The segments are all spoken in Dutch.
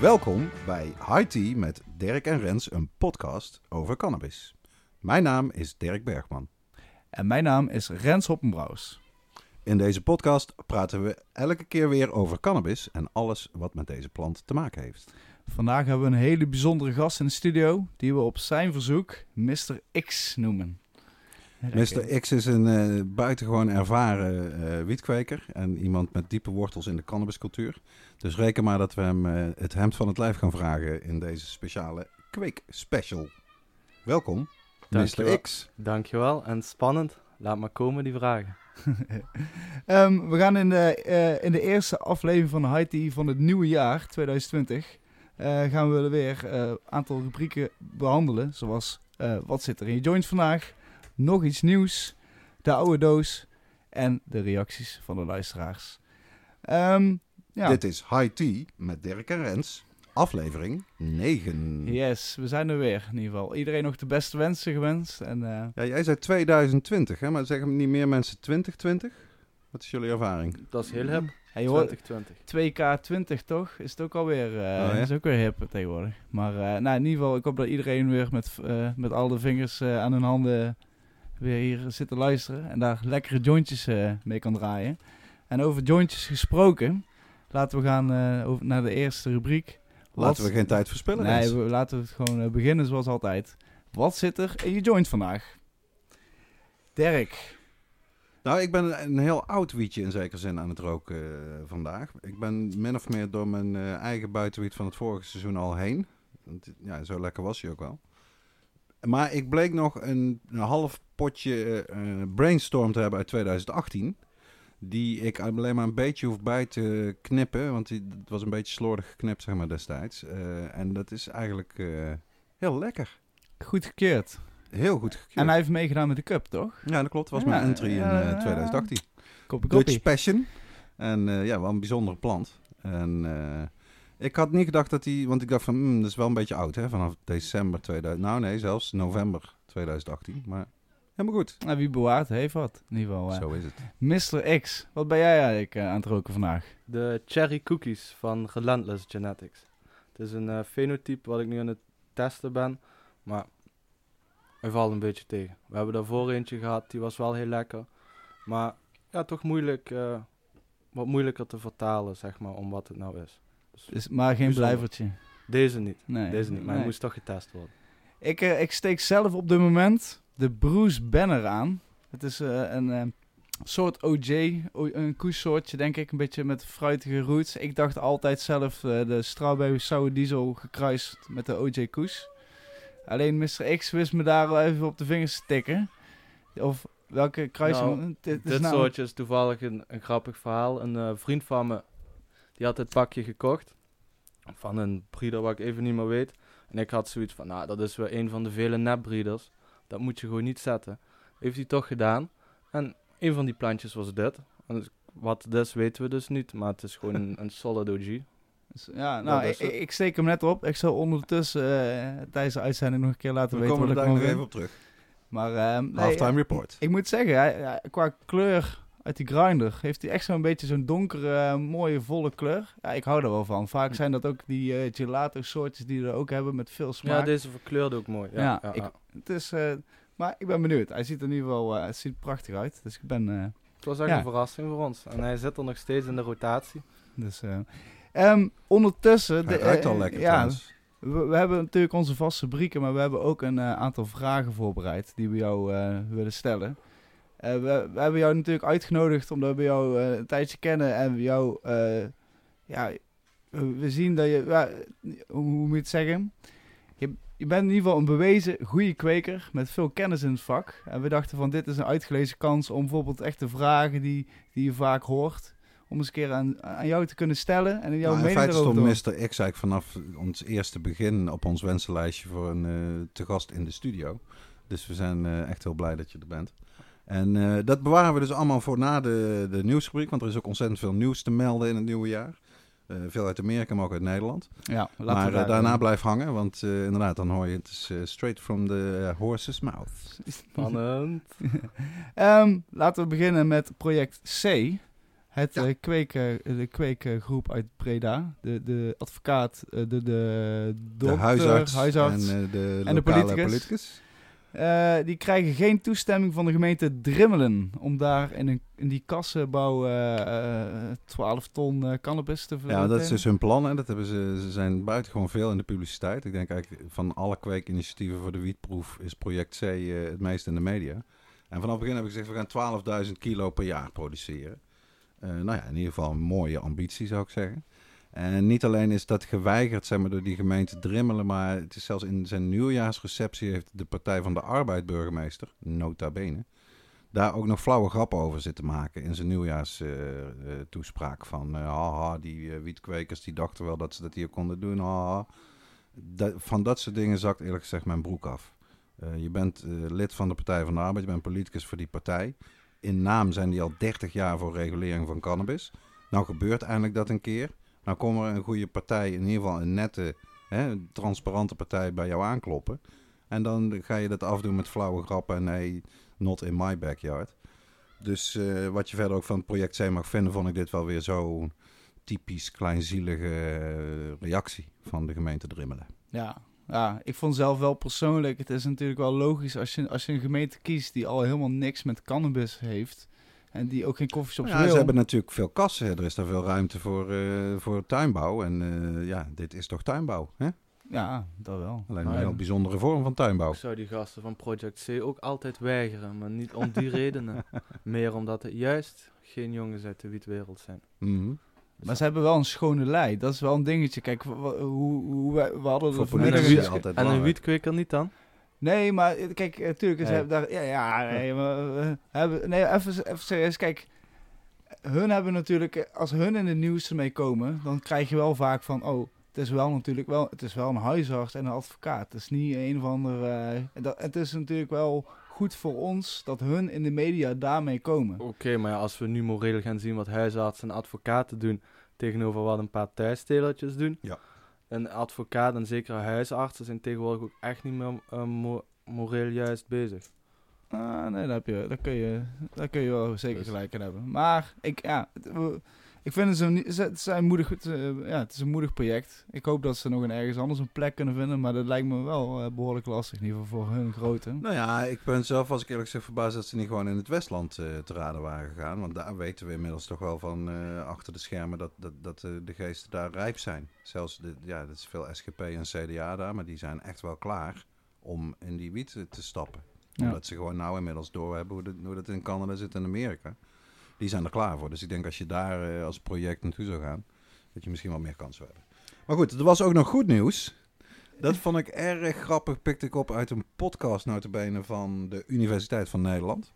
Welkom bij High Tea met Dirk en Rens, een podcast over cannabis. Mijn naam is Dirk Bergman. En mijn naam is Rens Hoppenbrouws. In deze podcast praten we elke keer weer over cannabis en alles wat met deze plant te maken heeft. Vandaag hebben we een hele bijzondere gast in de studio, die we op zijn verzoek Mr. X noemen. Mr. X is een eh, buitengewoon ervaren eh, wietkweker en iemand met diepe wortels in de cannabiscultuur. Dus reken maar dat we hem eh, het hemd van het lijf gaan vragen in deze speciale kweek special. Welkom, Dankjewel. Mr. X. Dankjewel. En spannend. Laat maar komen die vragen. Ehm, we gaan in de, eh, in de eerste aflevering van High Tea van het nieuwe jaar, 2020, eh, gaan we weer een aantal rubrieken behandelen. Zoals eh, wat zit er in je joint vandaag, nog iets nieuws, de oude doos en de reacties van de luisteraars. Ehm, ja. Dit is High Tea met Dirk en Rens, aflevering 9. Yes, we zijn er weer in ieder geval. Iedereen nog de beste wensen gewenst. En, eh, Ja, jij zei 2020, hè? maar zeggen niet meer mensen 2020? Wat is jullie ervaring? Dat is heel hip. hey, je hoort 2020. 2K20 toch? Is het ook alweer, Oh, ja? is ook weer hip tegenwoordig. Maar eh, nou, in ieder geval, ik hoop dat iedereen weer met, eh, met al de vingers aan hun handen weer hier zit te luisteren. En daar lekkere jointjes eh, mee kan draaien. En over jointjes gesproken, laten we gaan eh, over, naar de eerste rubriek. Laten Wat- we geen tijd verspillen. Nee, we, laten we het gewoon eh, beginnen zoals altijd. Wat zit er in je joint vandaag? Dirk. Nou, ik ben een heel oud wietje in zekere zin aan het roken eh, vandaag. Ik ben min of meer door mijn eh, eigen buitenwiet van het vorige seizoen al heen. Want, ja, zo lekker was hij ook wel. Maar ik bleek nog een, een half potje brainstorm te hebben uit 2018. Die ik alleen maar een beetje hoef bij te knippen. Want die, het was een beetje slordig geknipt, zeg maar, destijds. Eh, en dat is eigenlijk eh, heel lekker. Goed gekeurd. Heel goed gekeurd. En hij heeft meegedaan met de cup, toch? Ja, dat klopt. Dat was Ja, mijn entry in ja, eh, ja. 2018. Koppie, Dutch. Passion. En ja, wel een bijzondere plant. En ik had niet gedacht dat hij... Want ik dacht van, hmm, dat is wel een beetje oud, hè? Vanaf december 2000... Nou nee, zelfs november 2018. Maar helemaal goed. Nou, wie bewaart heeft wat. In ieder geval. eh. Zo is het. Mr. X, wat ben jij eigenlijk eh, aan het roken vandaag? De cherry cookies van Relentless Genetics. Het is een eh, fenotype wat ik nu aan het testen ben. Maar hij valt een beetje tegen. We hebben daarvoor eentje gehad, die was wel heel lekker. Maar ja, toch moeilijk, eh, wat moeilijker te vertalen, zeg maar, om wat het nou is. Dus Dus, maar geen Bijzonder. blijvertje. deze niet. Nee. Deze niet, maar nee. hij moest toch getest worden. Ik, ik steek zelf op dit moment de Bruce Banner aan. Het is eh, een eh, soort OJ, een koesoortje denk ik, een beetje met fruitige roots. Ik dacht altijd zelf eh, de strawberry sour diesel gekruist met de OJ koes. Alleen Mr. X wist me daar wel even op de vingers te tikken. Of welke kruising... Nou, dit nou- soortje is toevallig een, een grappig verhaal. Een vriend van me, die had dit pakje gekocht. Van een breeder wat ik even niet meer weet. En ik had zoiets van, nou, dat is weer een van de vele nepbreeders. Dat moet je gewoon niet zetten. Heeft hij toch gedaan. En een van die plantjes was dit. En dus- wat het is, weten we dus niet. Maar het is gewoon een, een solid OG. Dus, Ja, nou, ik, ik steek hem net op. Ik zal ondertussen eh, tijdens de uitzending nog een keer laten We weten komen wat er ik daar nog even op terug. Maar ehm, nee, Halftime report. ik moet zeggen, qua kleur uit die grinder heeft hij echt zo'n beetje zo'n donkere, eh, mooie, volle kleur. Ja, ik hou er wel van. Vaak zijn dat ook die eh, gelato soortjes die er ook hebben met veel Ja, smaak. deze verkleurde ook mooi. Ja, Ja, ja, ik- ja. Het is, eh, maar ik ben benieuwd. Hij ziet er in ieder geval eh, het ziet er prachtig uit. Dus ik ben... eh, Het was echt Ja. een verrassing voor ons. En hij zit er nog steeds in de rotatie. dus, eh, ehm, ondertussen... Hij de- ruikt al lekker Ja, trouwens. We, we hebben natuurlijk onze vaste rubrieken, maar we hebben ook een aantal vragen voorbereid die we jou eh, willen stellen. Eh, we, we hebben jou natuurlijk uitgenodigd omdat we jou eh, een tijdje kennen en we jou, eh, ja, we zien dat je, hoe, hoe moet je het zeggen? Je, je bent in ieder geval een bewezen goede kweker met veel kennis in het vak. En we dachten van dit is een uitgelezen kans om bijvoorbeeld echt de vragen die, die je vaak hoort, om eens een keer aan, aan jou te kunnen stellen en jouw Nou, in mening feite erover stond te Mr. X eigenlijk vanaf ons eerste begin op ons wensenlijstje voor een te gast in de studio. Dus we zijn echt heel blij dat je er bent. En eh, dat bewaren we dus allemaal voor na de, de nieuwsrubriek. Want er is ook ontzettend veel nieuws te melden in het nieuwe jaar. Eh, veel uit Amerika, maar ook uit Nederland. Ja, laten maar we eh, daar- daarna blijf hangen, want eh, inderdaad, dan hoor je het is, eh, straight from the horse's mouth. Spannend. Ehm, laten we beginnen met project C. Het Ja. eh, de kweekgroep uit Breda. De, de advocaat, de, de De dokter, huisarts, huisarts. en de en de lokale politicus. politicus. Eh, die krijgen geen toestemming van de gemeente Drimmelen om daar in, een, in die kassenbouw eh, eh, 12 ton eh, cannabis te Ja, verkopen. dat is dus hun plan. Hè. Dat hebben ze, ze zijn buitengewoon veel in de publiciteit. Ik denk eigenlijk van alle kweekinitiatieven voor de wietproef is project C het meest in de media. En vanaf het begin heb ik gezegd, we gaan 12.000 kilo per jaar produceren. Nou ja, in ieder geval een mooie ambitie zou ik zeggen. En niet alleen is dat geweigerd zeg maar, door die gemeente Drimmelen, maar het is zelfs in zijn nieuwjaarsreceptie heeft de Partij van de Arbeid burgemeester, nota bene, daar ook nog flauwe grappen over zitten maken in zijn nieuwjaarstoespraak. van eh, haha, die eh, wietkwekers die dachten wel dat ze dat hier konden doen. Haha. Da- van dat soort dingen zakt eerlijk gezegd mijn broek af. Eh, je bent lid van de Partij van de Arbeid, je bent politicus voor die partij. In naam zijn die al 30 jaar voor regulering van cannabis. Nou gebeurt eindelijk dat een keer. Nou komt er een goede partij, in ieder geval een nette, hè, transparante partij bij jou aankloppen. En dan ga je dat afdoen met flauwe grappen en nee, not in my backyard. Dus eh, wat je verder ook van het project C mag vinden, vond ik dit wel weer zo'n typisch kleinzielige eh, reactie van de gemeente Drimmelen. Ja, ja, ik vond zelf wel persoonlijk, het is natuurlijk wel logisch als je, als je een gemeente kiest die al helemaal niks met cannabis heeft en die ook geen koffieshops Ja, wil. ze hebben natuurlijk veel kassen. Er is daar veel ruimte voor, eh, voor tuinbouw. En eh, ja, dit is toch tuinbouw? Hè? Ja, dat wel. Alleen een heel bijzondere vorm van tuinbouw. Ik zou die gasten van Project C ook altijd weigeren, maar niet om die redenen. Meer omdat het juist geen jongens uit de wietwereld zijn. Mhm. Maar ze hebben wel een schone lei. Dat is wel een dingetje. Kijk, hoe, hoe wij, we hadden Voor er altijd En een wietkweker niet dan? Nee, maar eh, kijk, natuurlijk, ze Nee. hebben daar... Ja, ja nee, maar, we hebben, nee even, even serieus. Kijk, hun hebben natuurlijk... eh, Als hun in het nieuws ermee komen, dan krijg je wel vaak van... Oh, het is wel natuurlijk wel... Het is wel een huisarts en een advocaat. Het is niet een of ander... eh, dat, het is natuurlijk wel goed voor ons dat hun in de media daarmee komen. Oké, maar ja, als we nu moreel gaan zien wat huisartsen en advocaten doen tegenover wat een paar thuisstelertjes doen. Ja. Een advocaat en zeker huisartsen zijn tegenwoordig ook echt niet meer eh, mo- moreel juist bezig. Ah, nee, daar, heb je, daar, kun je, daar kun je wel zeker Dus- gelijk in hebben. Maar ik, ja, ik vind het, een moedig, het, eh, ja, het is een moedig project. Ik hoop dat ze nog een ergens anders een plek kunnen vinden. Maar dat lijkt me wel eh, behoorlijk lastig, in ieder geval voor hun grootte. Nou ja, ik ben zelf, als ik eerlijk zeg, verbaasd dat ze niet gewoon in het Westland eh, te raden waren gegaan. Want daar weten we inmiddels toch wel van achter de schermen dat, dat, dat de geesten daar rijp zijn. Zelfs, de, ja, dat is veel SGP en CDA daar, maar die zijn echt wel klaar om in die wiet te stappen. Ja. Omdat ze gewoon nou inmiddels doorhebben hoe, dat- hoe dat in Canada zit en Amerika. Die zijn er klaar voor. Dus ik denk als je daar eh, als project naartoe zou gaan, dat je misschien wel meer kans zou hebben. Maar goed, er was ook nog goed nieuws. Dat vond ik erg grappig, pikte ik op uit een podcast notabene van de Universiteit van Nederland.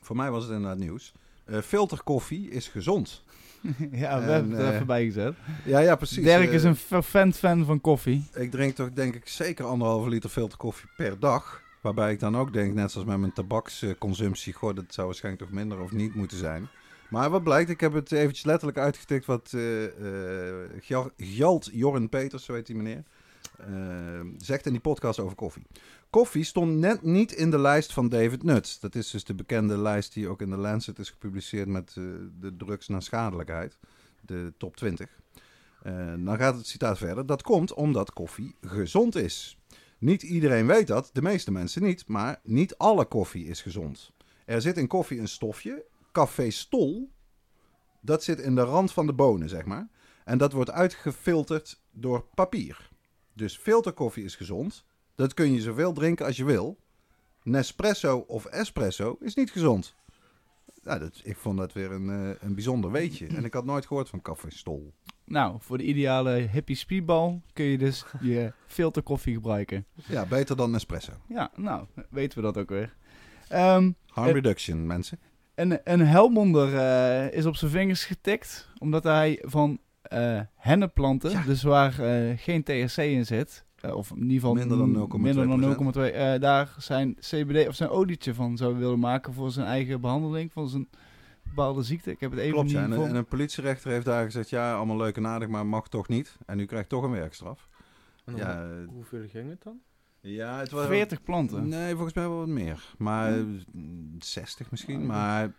Voor mij was het inderdaad nieuws. Eh filterkoffie is gezond. ja, we En, hebben het er eh, even bij gezet. Ja, ja, precies. Dirk is een fervent fan van koffie. Ik drink toch denk ik zeker anderhalve liter filterkoffie per dag. Waarbij ik dan ook denk, net zoals met mijn tabaksconsumptie, goh, dat zou waarschijnlijk toch minder of niet moeten zijn. Maar wat blijkt, ik heb het eventjes letterlijk uitgetikt wat eh eh, Gja- Gjalt Jorren Peters, zo heet die meneer, eh, zegt in die podcast over koffie. Koffie stond net niet in de lijst van David Nutt. Dat is dus de bekende lijst die ook in de Lancet is gepubliceerd met eh, de drugs naar schadelijkheid. De top 20. Eh, dan gaat het citaat verder. Dat komt omdat koffie gezond is. Niet iedereen weet dat, de meeste mensen niet, maar niet alle koffie is gezond. Er zit in koffie een stofje, cafeestol. Dat zit in de rand van de bonen, zeg maar. En dat wordt uitgefilterd door papier. Dus filterkoffie is gezond. Dat kun je zoveel drinken als je wil. Nespresso of espresso is niet gezond. Nou, dat, ik vond dat weer een, eh, een bijzonder weetje. En ik had nooit gehoord van cafeestol. Nou, voor de ideale hippie speedball kun je dus je filterkoffie gebruiken. Ja, beter dan Nespresso. Ja, nou, weten we dat ook weer. Ehm, Harm reduction, mensen. Een, een Helmonder eh, is op zijn vingers getikt, omdat hij van hennepplanten, Ja. dus waar eh, geen THC in zit, of in ieder geval Minder dan m- 0,2%. minder dan 0,2, eh, daar zijn CBD of zijn olietje van zou willen maken voor zijn eigen behandeling van zijn bepaalde ziekte. Ik heb het even Klopt, ja. niet En, voor- en een politierechter heeft daar gezegd, ja, allemaal leuk en aardig, maar mag toch niet. En u krijgt toch een werkstraf. En dan- Ja, eh, Hoeveel ging het dan? ja het was... 40 planten. Nee, volgens mij wel wat meer. Maar Ja. eh, 60 misschien. Oh, Maar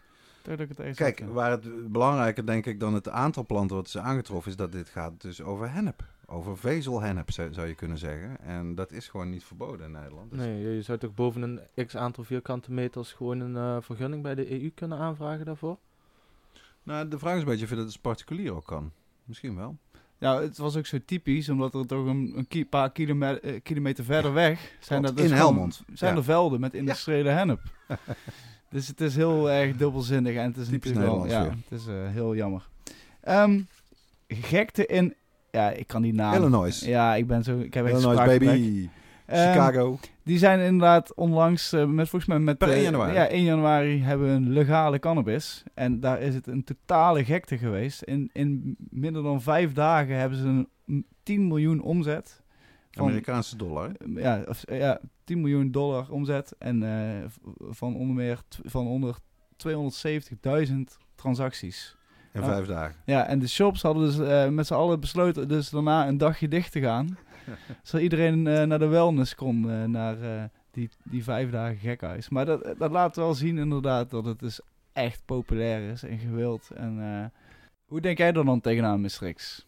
het kijk, had, ja. waar het belangrijker denk ik dan het aantal planten wat is aangetroffen... is dat dit gaat dus over hennep. Over vezelhennep zou, je kunnen zeggen. En dat is gewoon niet verboden in Nederland. Dus- Nee, je zou toch boven een x aantal vierkante meters gewoon een eh, vergunning bij de EU kunnen aanvragen daarvoor? Nou, de vraag is een beetje of je dat als particulier ook kan. Misschien wel. Ja, het was ook zo typisch, omdat er toch een, een ki- paar kilome- eh, kilometer verder weg zijn, er dus in gewoon- Helmond. zijn Ja. er velden met industriële hennep. dus het is heel erg dubbelzinnig en het is Typisch natuurlijk wel, ja, het is eh, heel jammer. Ehm, gekte in, ja, ik kan die naam. Illinois. Ja, ik ben zo, ik heb Illinois, baby. Ehm, Chicago. Die zijn inderdaad onlangs, eh, met, volgens mij met... Per 1 eh, januari. Ja, 1 januari hebben we een legale cannabis. En daar is het een totale gekte geweest. In, in minder dan vijf dagen hebben ze een m- 10 miljoen omzet. Van, Amerikaanse dollar. hè? ja, of, eh, ja, 10 miljoen dollar omzet. En van onder meer van onder 270.000 transacties. Oh. vijf dagen. Ja, en de shops hadden dus eh, met z'n allen besloten dus daarna een dagje dicht te gaan. zodat iedereen eh, naar de wellness kon, eh, naar eh, die, die vijf dagen gekhuis. Maar dat, dat laat wel zien inderdaad dat het dus echt populair is en gewild. En, eh, hoe denk jij er dan tegenaan, Mr. X?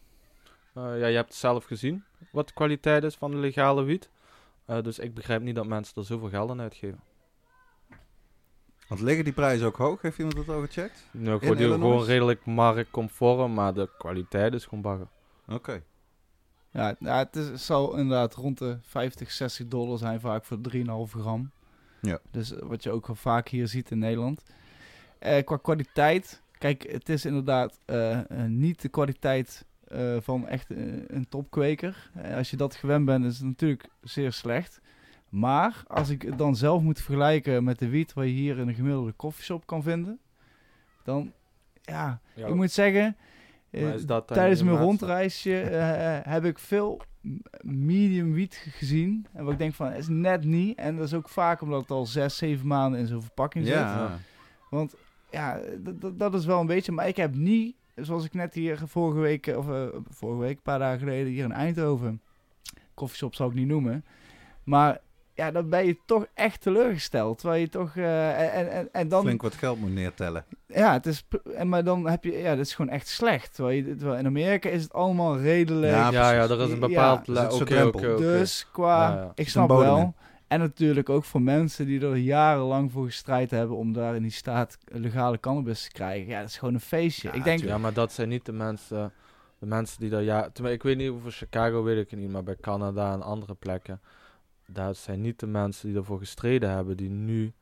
Eh, ja, je hebt het zelf gezien wat de kwaliteit is van de legale wiet. Eh, dus ik begrijp niet dat mensen er zoveel geld aan uitgeven. Want liggen die prijzen ook hoog? Heeft iemand dat al gecheckt? Nou, gewoon, die- Illinois? gewoon redelijk marktconform, maar de kwaliteit is gewoon bagger. Oké. Ja, ja het is, zal inderdaad rond de 50, 60 dollar zijn vaak voor 3,5 gram. Ja. Dus eh, wat je ook wel vaak hier ziet in Nederland. Eh, qua kwaliteit, kijk, het is inderdaad eh, eh, niet de kwaliteit eh, van echt eh, een topkweker. Als je dat gewend bent, is het natuurlijk zeer slecht. Maar als ik het dan zelf moet vergelijken met de wiet wat je hier in een gemiddelde koffieshop kan vinden, dan ja, Ja, ik moet zeggen, eh, tijdens mijn rondreisje eh, heb ik veel medium wiet gezien. En wat ik denk van, is net niet. En dat is ook vaak omdat het al zes, zeven maanden in zo'n verpakking zit. Ja. Want ja, dat is wel een beetje. Maar ik heb niet, zoals ik net hier vorige week, of eh, vorige week, een paar dagen geleden, hier in Eindhoven. Koffieshop zou ik niet noemen. Maar ja, dan ben je toch echt teleurgesteld. Terwijl je toch. eh, en, en, en dan. Flink wat geld moet neertellen. Ja, het is. En, maar dan heb je. Ja, dat is gewoon echt slecht. Terwijl, je, terwijl in Amerika is het allemaal redelijk. Ja, Ja, ja, er is een Ja, bepaald... zo'n Oké. Dus qua. Ja, ja. Ik snap wel. in. En natuurlijk ook voor mensen die er jarenlang voor gestrijd hebben om daar in die staat legale cannabis te krijgen. Ja, dat is gewoon een feestje. Ja, ik denk, Ja, maar dat zijn niet de mensen, de mensen die daar ja, ik weet niet over Chicago weet ik niet, maar bij Canada en andere plekken, dat zijn niet de mensen die ervoor gestreden hebben, die nu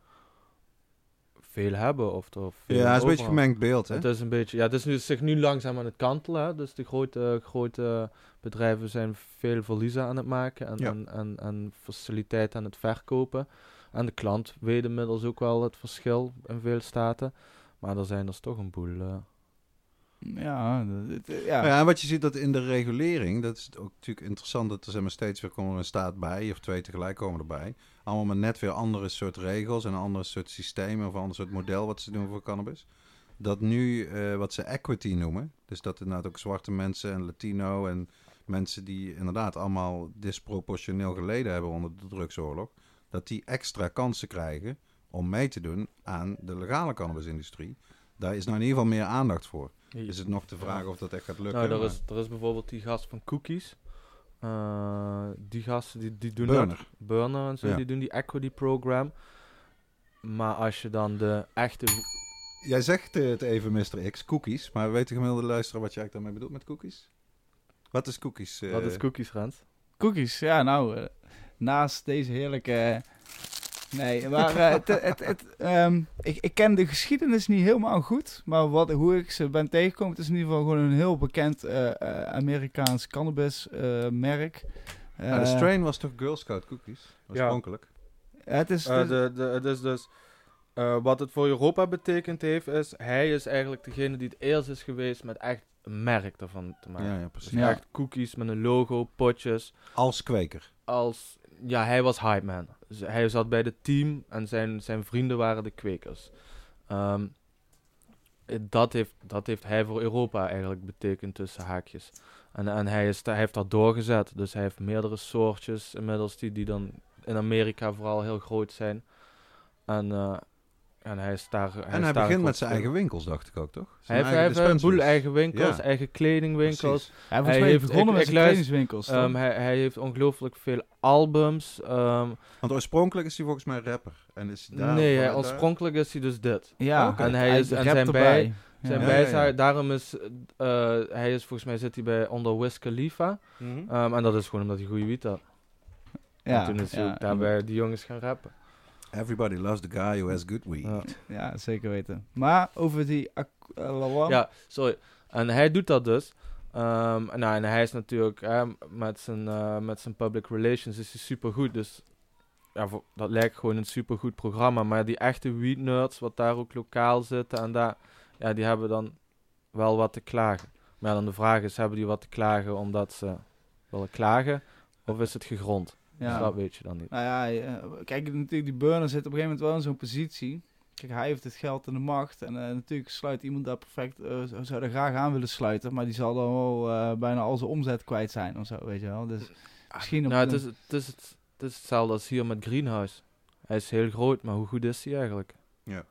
veel hebben of er veel Ja, het is een beetje gemengd beeld, hè? Het is een beetje, ja, het is nu, zich nu langzaam aan het kantelen. Hè? Dus de grote, grote bedrijven zijn veel verliezen aan het maken en, Ja. en, en, en faciliteiten aan het verkopen. En de klant weet inmiddels ook wel het verschil in veel staten. Maar er zijn dus toch een boel. eh, ja, het- ja. Ja. en wat je ziet dat in de regulering, dat is ook natuurlijk interessant dat er zeg maar, steeds weer komen een staat bij, of twee tegelijk komen erbij. Allemaal met net weer andere soort regels en een ander soort systemen of een ander soort model wat ze doen voor cannabis. Dat nu eh, wat ze equity noemen, dus dat inderdaad ook zwarte mensen en Latino en mensen die inderdaad allemaal disproportioneel geleden hebben onder de drugsoorlog, dat die extra kansen krijgen om mee te doen aan de legale cannabisindustrie. Daar is nou in ieder geval meer aandacht voor. Is het nog te vragen of dat echt gaat lukken? nou, er is, er is bijvoorbeeld die gast van Cookies. Eh, die gasten die, die doen Burner. dat. Burner en zo, Ja. die doen die equity program. Maar als je dan de echte... Jij zegt eh, het even, Mr. X, cookies. Maar weet de gemiddelde luisteraar wat je eigenlijk daarmee bedoelt met cookies? Wat is cookies? eh? Wat is Cookies, Rens? Cookies, ja, nou, eh, naast deze heerlijke. Nee, maar eh, het, het, het, ehm, ik, ik ken de geschiedenis niet helemaal goed, maar wat, hoe ik ze ben tegengekomen, het is in ieder geval gewoon een heel bekend eh, eh, Amerikaans cannabismerk. Nou, de strain was toch Girl Scout cookies? Oorspronkelijk. het is, Eh, dus- de, de, het is dus... eh, wat het voor Europa betekend heeft, is... Hij is eigenlijk degene die het eerst is geweest met echt een merk ervan te maken. Ja, ja, precies. Dus Ja. echt cookies met een logo, potjes. Als kweker. als... Ja, hij was hype man. Hij zat bij het team en zijn, zijn vrienden waren de kwekers. Ehm, eh, dat, heeft, dat heeft hij voor Europa eigenlijk betekend tussen haakjes. En, en hij, is, hij heeft dat doorgezet. Dus hij heeft meerdere soortjes inmiddels die, die dan in Amerika vooral heel groot zijn. En, eh, en hij is daar. Hij En hij begint met zijn eigen winkels, dacht ik ook, toch? hij Zijn heeft, hij eigen heeft een boel eigen winkels, Ja. eigen kledingwinkels. Precies. Hij heeft- begonnen met kledingwinkels. Ehm, hij, hij heeft ongelooflijk veel albums. ehm, Want oorspronkelijk is hij volgens mij rapper. En is hij daar, nee, hij, daar- oorspronkelijk is hij dus dit. ja, Oké. En hij is- en zijn erbij. bij-. Zijn Ja, bij ja, ja. daarom is eh, hij is volgens mij zit hij bij onder Wiz Khalifa. Mhm. Ehm, en dat is gewoon omdat hij goede wiet had. Ja, en toen is hij ja, ook daar bij die jongens gaan rappen. Everybody loves the guy who has good weed. Ja. Ja, zeker weten. Maar over die... eh. Ja, sorry. En hij doet dat dus. Ehm, en, nou, en hij is natuurlijk hè, met, zijn, eh, met zijn public relations is hij super goed. Dus ja, voor- dat lijkt gewoon een super goed programma. Maar die echte weed nerds, wat daar ook lokaal zitten en daar, ja, die hebben dan wel wat te klagen. Maar ja, dan de vraag is, hebben die wat te klagen omdat ze willen klagen? Of is het gegrond? Dus Ja. dat weet je dan niet. Nou ja, eh, kijk, natuurlijk, die burner zit op een gegeven moment wel in zo'n positie. Kijk, hij heeft het geld en de macht. En eh, natuurlijk sluit iemand daar perfect, eh, zou- er graag aan willen sluiten. Maar die zal dan wel eh, bijna al zijn omzet kwijt zijn of zo, weet je wel. Dus misschien op Nou, het, is, het, is het, het is hetzelfde als hier met Greenhouse. Hij is heel groot, maar hoe goed is hij eigenlijk? Ja.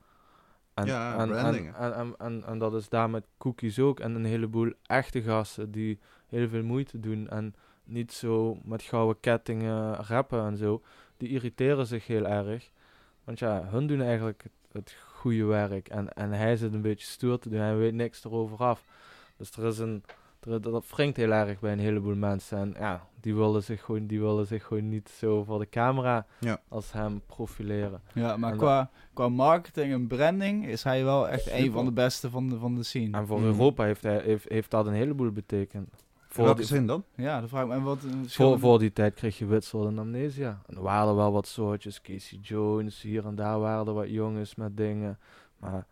En, Ja, en, en, branding, en, en, en, en dat is daar met cookies ook. En een heleboel echte gasten die heel veel moeite doen. En niet zo met gouden kettingen rappen en zo. Die irriteren zich heel erg. Want ja, hun doen eigenlijk het, het goede werk. En, en hij zit een beetje stoer te doen. Hij weet niks erover af. Dus er is een... er- dat wringt heel erg bij een heleboel mensen. En ja, die willen zich gewoon, die willen zich gewoon niet zo voor de camera Ja. als hem profileren. ja, maar en qua, qua marketing en branding is hij wel echt een van de beste van de, van de scene. En voor Mhm. Europa heeft, hij, heeft, heeft dat een heleboel betekend. In Voor welke die, zin dan? Ja, dan vraag ik me en wat... een voor, voor die tijd kreeg je Witsel en Amnesia. En er waren er wel wat soortjes. Casey Jones, hier en daar waren er wat jongens met dingen. Maar,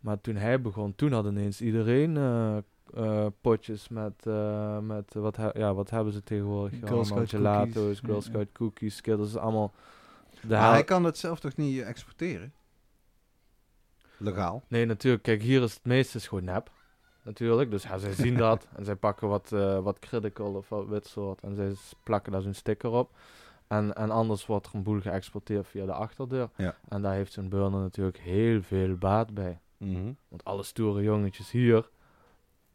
maar toen hij begon, toen had ineens iedereen eh, eh, potjes met, eh, met eh, wat, he- ja, wat hebben ze tegenwoordig? Girl allemaal Scout gelato's, cookies. Girl Ja, Scout cookies, Skittles, allemaal. De Maar hel- hij kan het zelf toch niet eh, exporteren? Legaal. Nee, natuurlijk. Kijk, hier is het meeste is gewoon nep. Natuurlijk. Dus ja, zij zien dat. En zij pakken wat, eh, wat critical of wat wit soort. En zij plakken daar zo'n sticker op. En, en anders wordt er een boel geëxporteerd via de achterdeur. Ja. En daar heeft zo'n burner natuurlijk heel veel baat bij. Mhm. Want alle stoere jongetjes hier,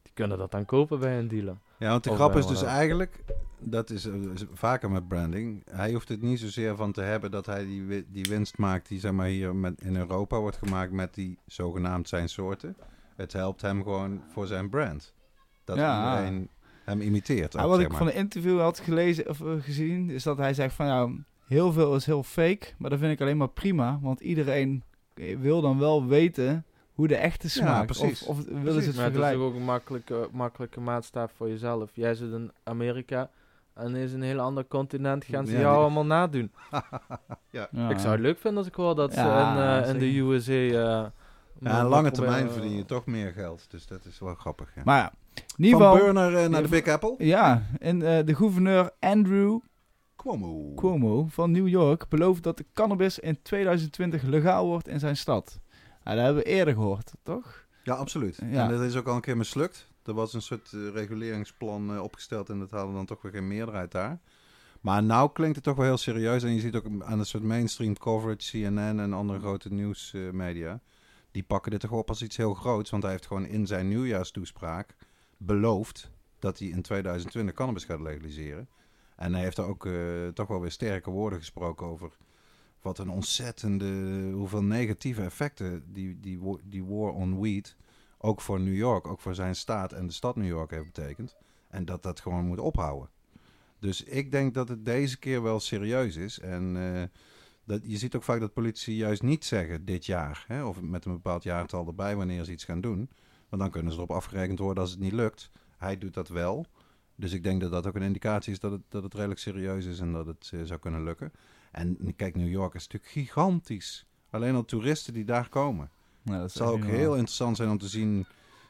die kunnen dat dan kopen bij een dealer. Ja, want de Of grap is dus eigenlijk, dat is, eh, is vaker met branding, hij hoeft het niet zozeer van te hebben dat hij die, die winst maakt die zeg maar hier met, in Europa wordt gemaakt met die zogenaamd zijn soorten. Het helpt hem gewoon voor zijn brand. Dat Ja. iedereen hem imiteert. Ja, ook, wat zeg ik van een interview had gelezen of eh, gezien, is dat hij zegt van ja, heel veel is heel fake, maar dat vind ik alleen maar prima, want iedereen wil dan wel weten hoe de echte smaakt. precies. Of, of willen ze het Maar het is vergelijken. ook een makkelijke, makkelijke maatstaf voor jezelf. Jij zit in Amerika en is een heel ander continent. Gaan ze Ja, jou die- allemaal nadoen. Ja. Ik zou het leuk vinden als ik hoor dat ze Ja, in, eh, in de. USA... eh, Ja, lange termijn verdien je toch meer geld. Dus dat is wel grappig. Ja. Maar ja, in ieder van Burner eh, naar de Big Apple. ja, en eh, de gouverneur Andrew Cuomo. Cuomo van New York belooft dat de cannabis in 2020 legaal wordt in zijn stad. Ja, dat hebben we eerder gehoord, toch? Ja, absoluut. Ja. En dat is ook al een keer mislukt. Er was een soort eh, reguleringsplan eh, opgesteld en dat hadden dan toch weer geen meerderheid daar. Maar nou klinkt het toch wel heel serieus. En je ziet ook aan een soort mainstream coverage, CNN en andere grote nieuwsmedia. Die pakken dit toch op als iets heel groots. Want hij heeft gewoon in zijn nieuwjaarstoespraak beloofd dat hij in 2020 cannabis gaat legaliseren. En hij heeft daar ook eh, toch wel weer sterke woorden gesproken over wat een ontzettende, hoeveel negatieve effecten die, die, die war on weed ook voor New York, ook voor zijn staat en de stad New York heeft betekend. En dat dat gewoon moet ophouden. Dus ik denk dat het deze keer wel serieus is. En eh, dat, je ziet ook vaak dat politici juist niet zeggen dit jaar, hè, of met een bepaald jaartal erbij wanneer ze iets gaan doen. Want dan kunnen ze erop afgerekend worden als het niet lukt. Hij doet dat wel. Dus ik denk dat dat ook een indicatie is dat het, dat het redelijk serieus is en dat het eh, zou kunnen lukken. En kijk, New York is natuurlijk gigantisch. Alleen al toeristen die daar komen. Ja, dat Het zou ook heel interessant zijn om te zien.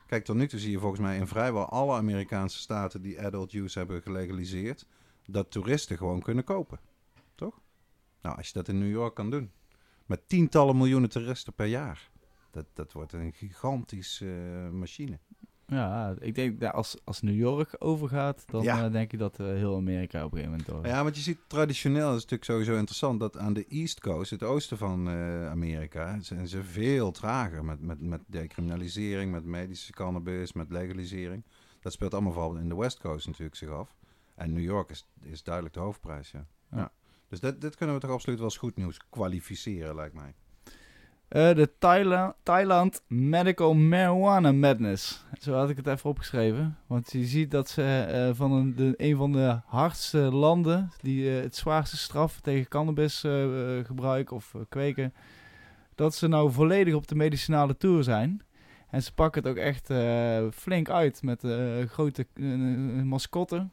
Kijk, tot nu toe zie je volgens mij in vrijwel alle Amerikaanse staten die adult use hebben gelegaliseerd. dat toeristen gewoon kunnen kopen. Nou, als je dat in New York kan doen. Met tientallen miljoenen toeristen per jaar. Dat, dat wordt een gigantische eh, machine. Ja, ik denk dat als, als New York overgaat, dan Ja. eh, denk ik dat eh, heel Amerika op een gegeven moment over. Ja, want je ziet traditioneel, dat is natuurlijk sowieso interessant, dat aan de East Coast, het oosten van Amerika, zijn ze veel trager met, met, met decriminalisering, met medische cannabis, met legalisering. Dat speelt allemaal vooral in de West Coast natuurlijk zich af. En New York is, is duidelijk de hoofdprijs, ja. Ja. ja. Dus dit, dit kunnen we toch absoluut wel als goed nieuws kwalificeren, lijkt mij. Eh, de Thailand, Thailand Medical Marijuana Madness. Zo had ik het even opgeschreven. Want je ziet dat ze eh, van een, de, van de hardste landen die eh, het zwaarste straf tegen cannabis eh, eh, gebruik of kweken, dat ze nou volledig op de medicinale tour zijn. En ze pakken het ook echt flink uit met grote eh, mascotte.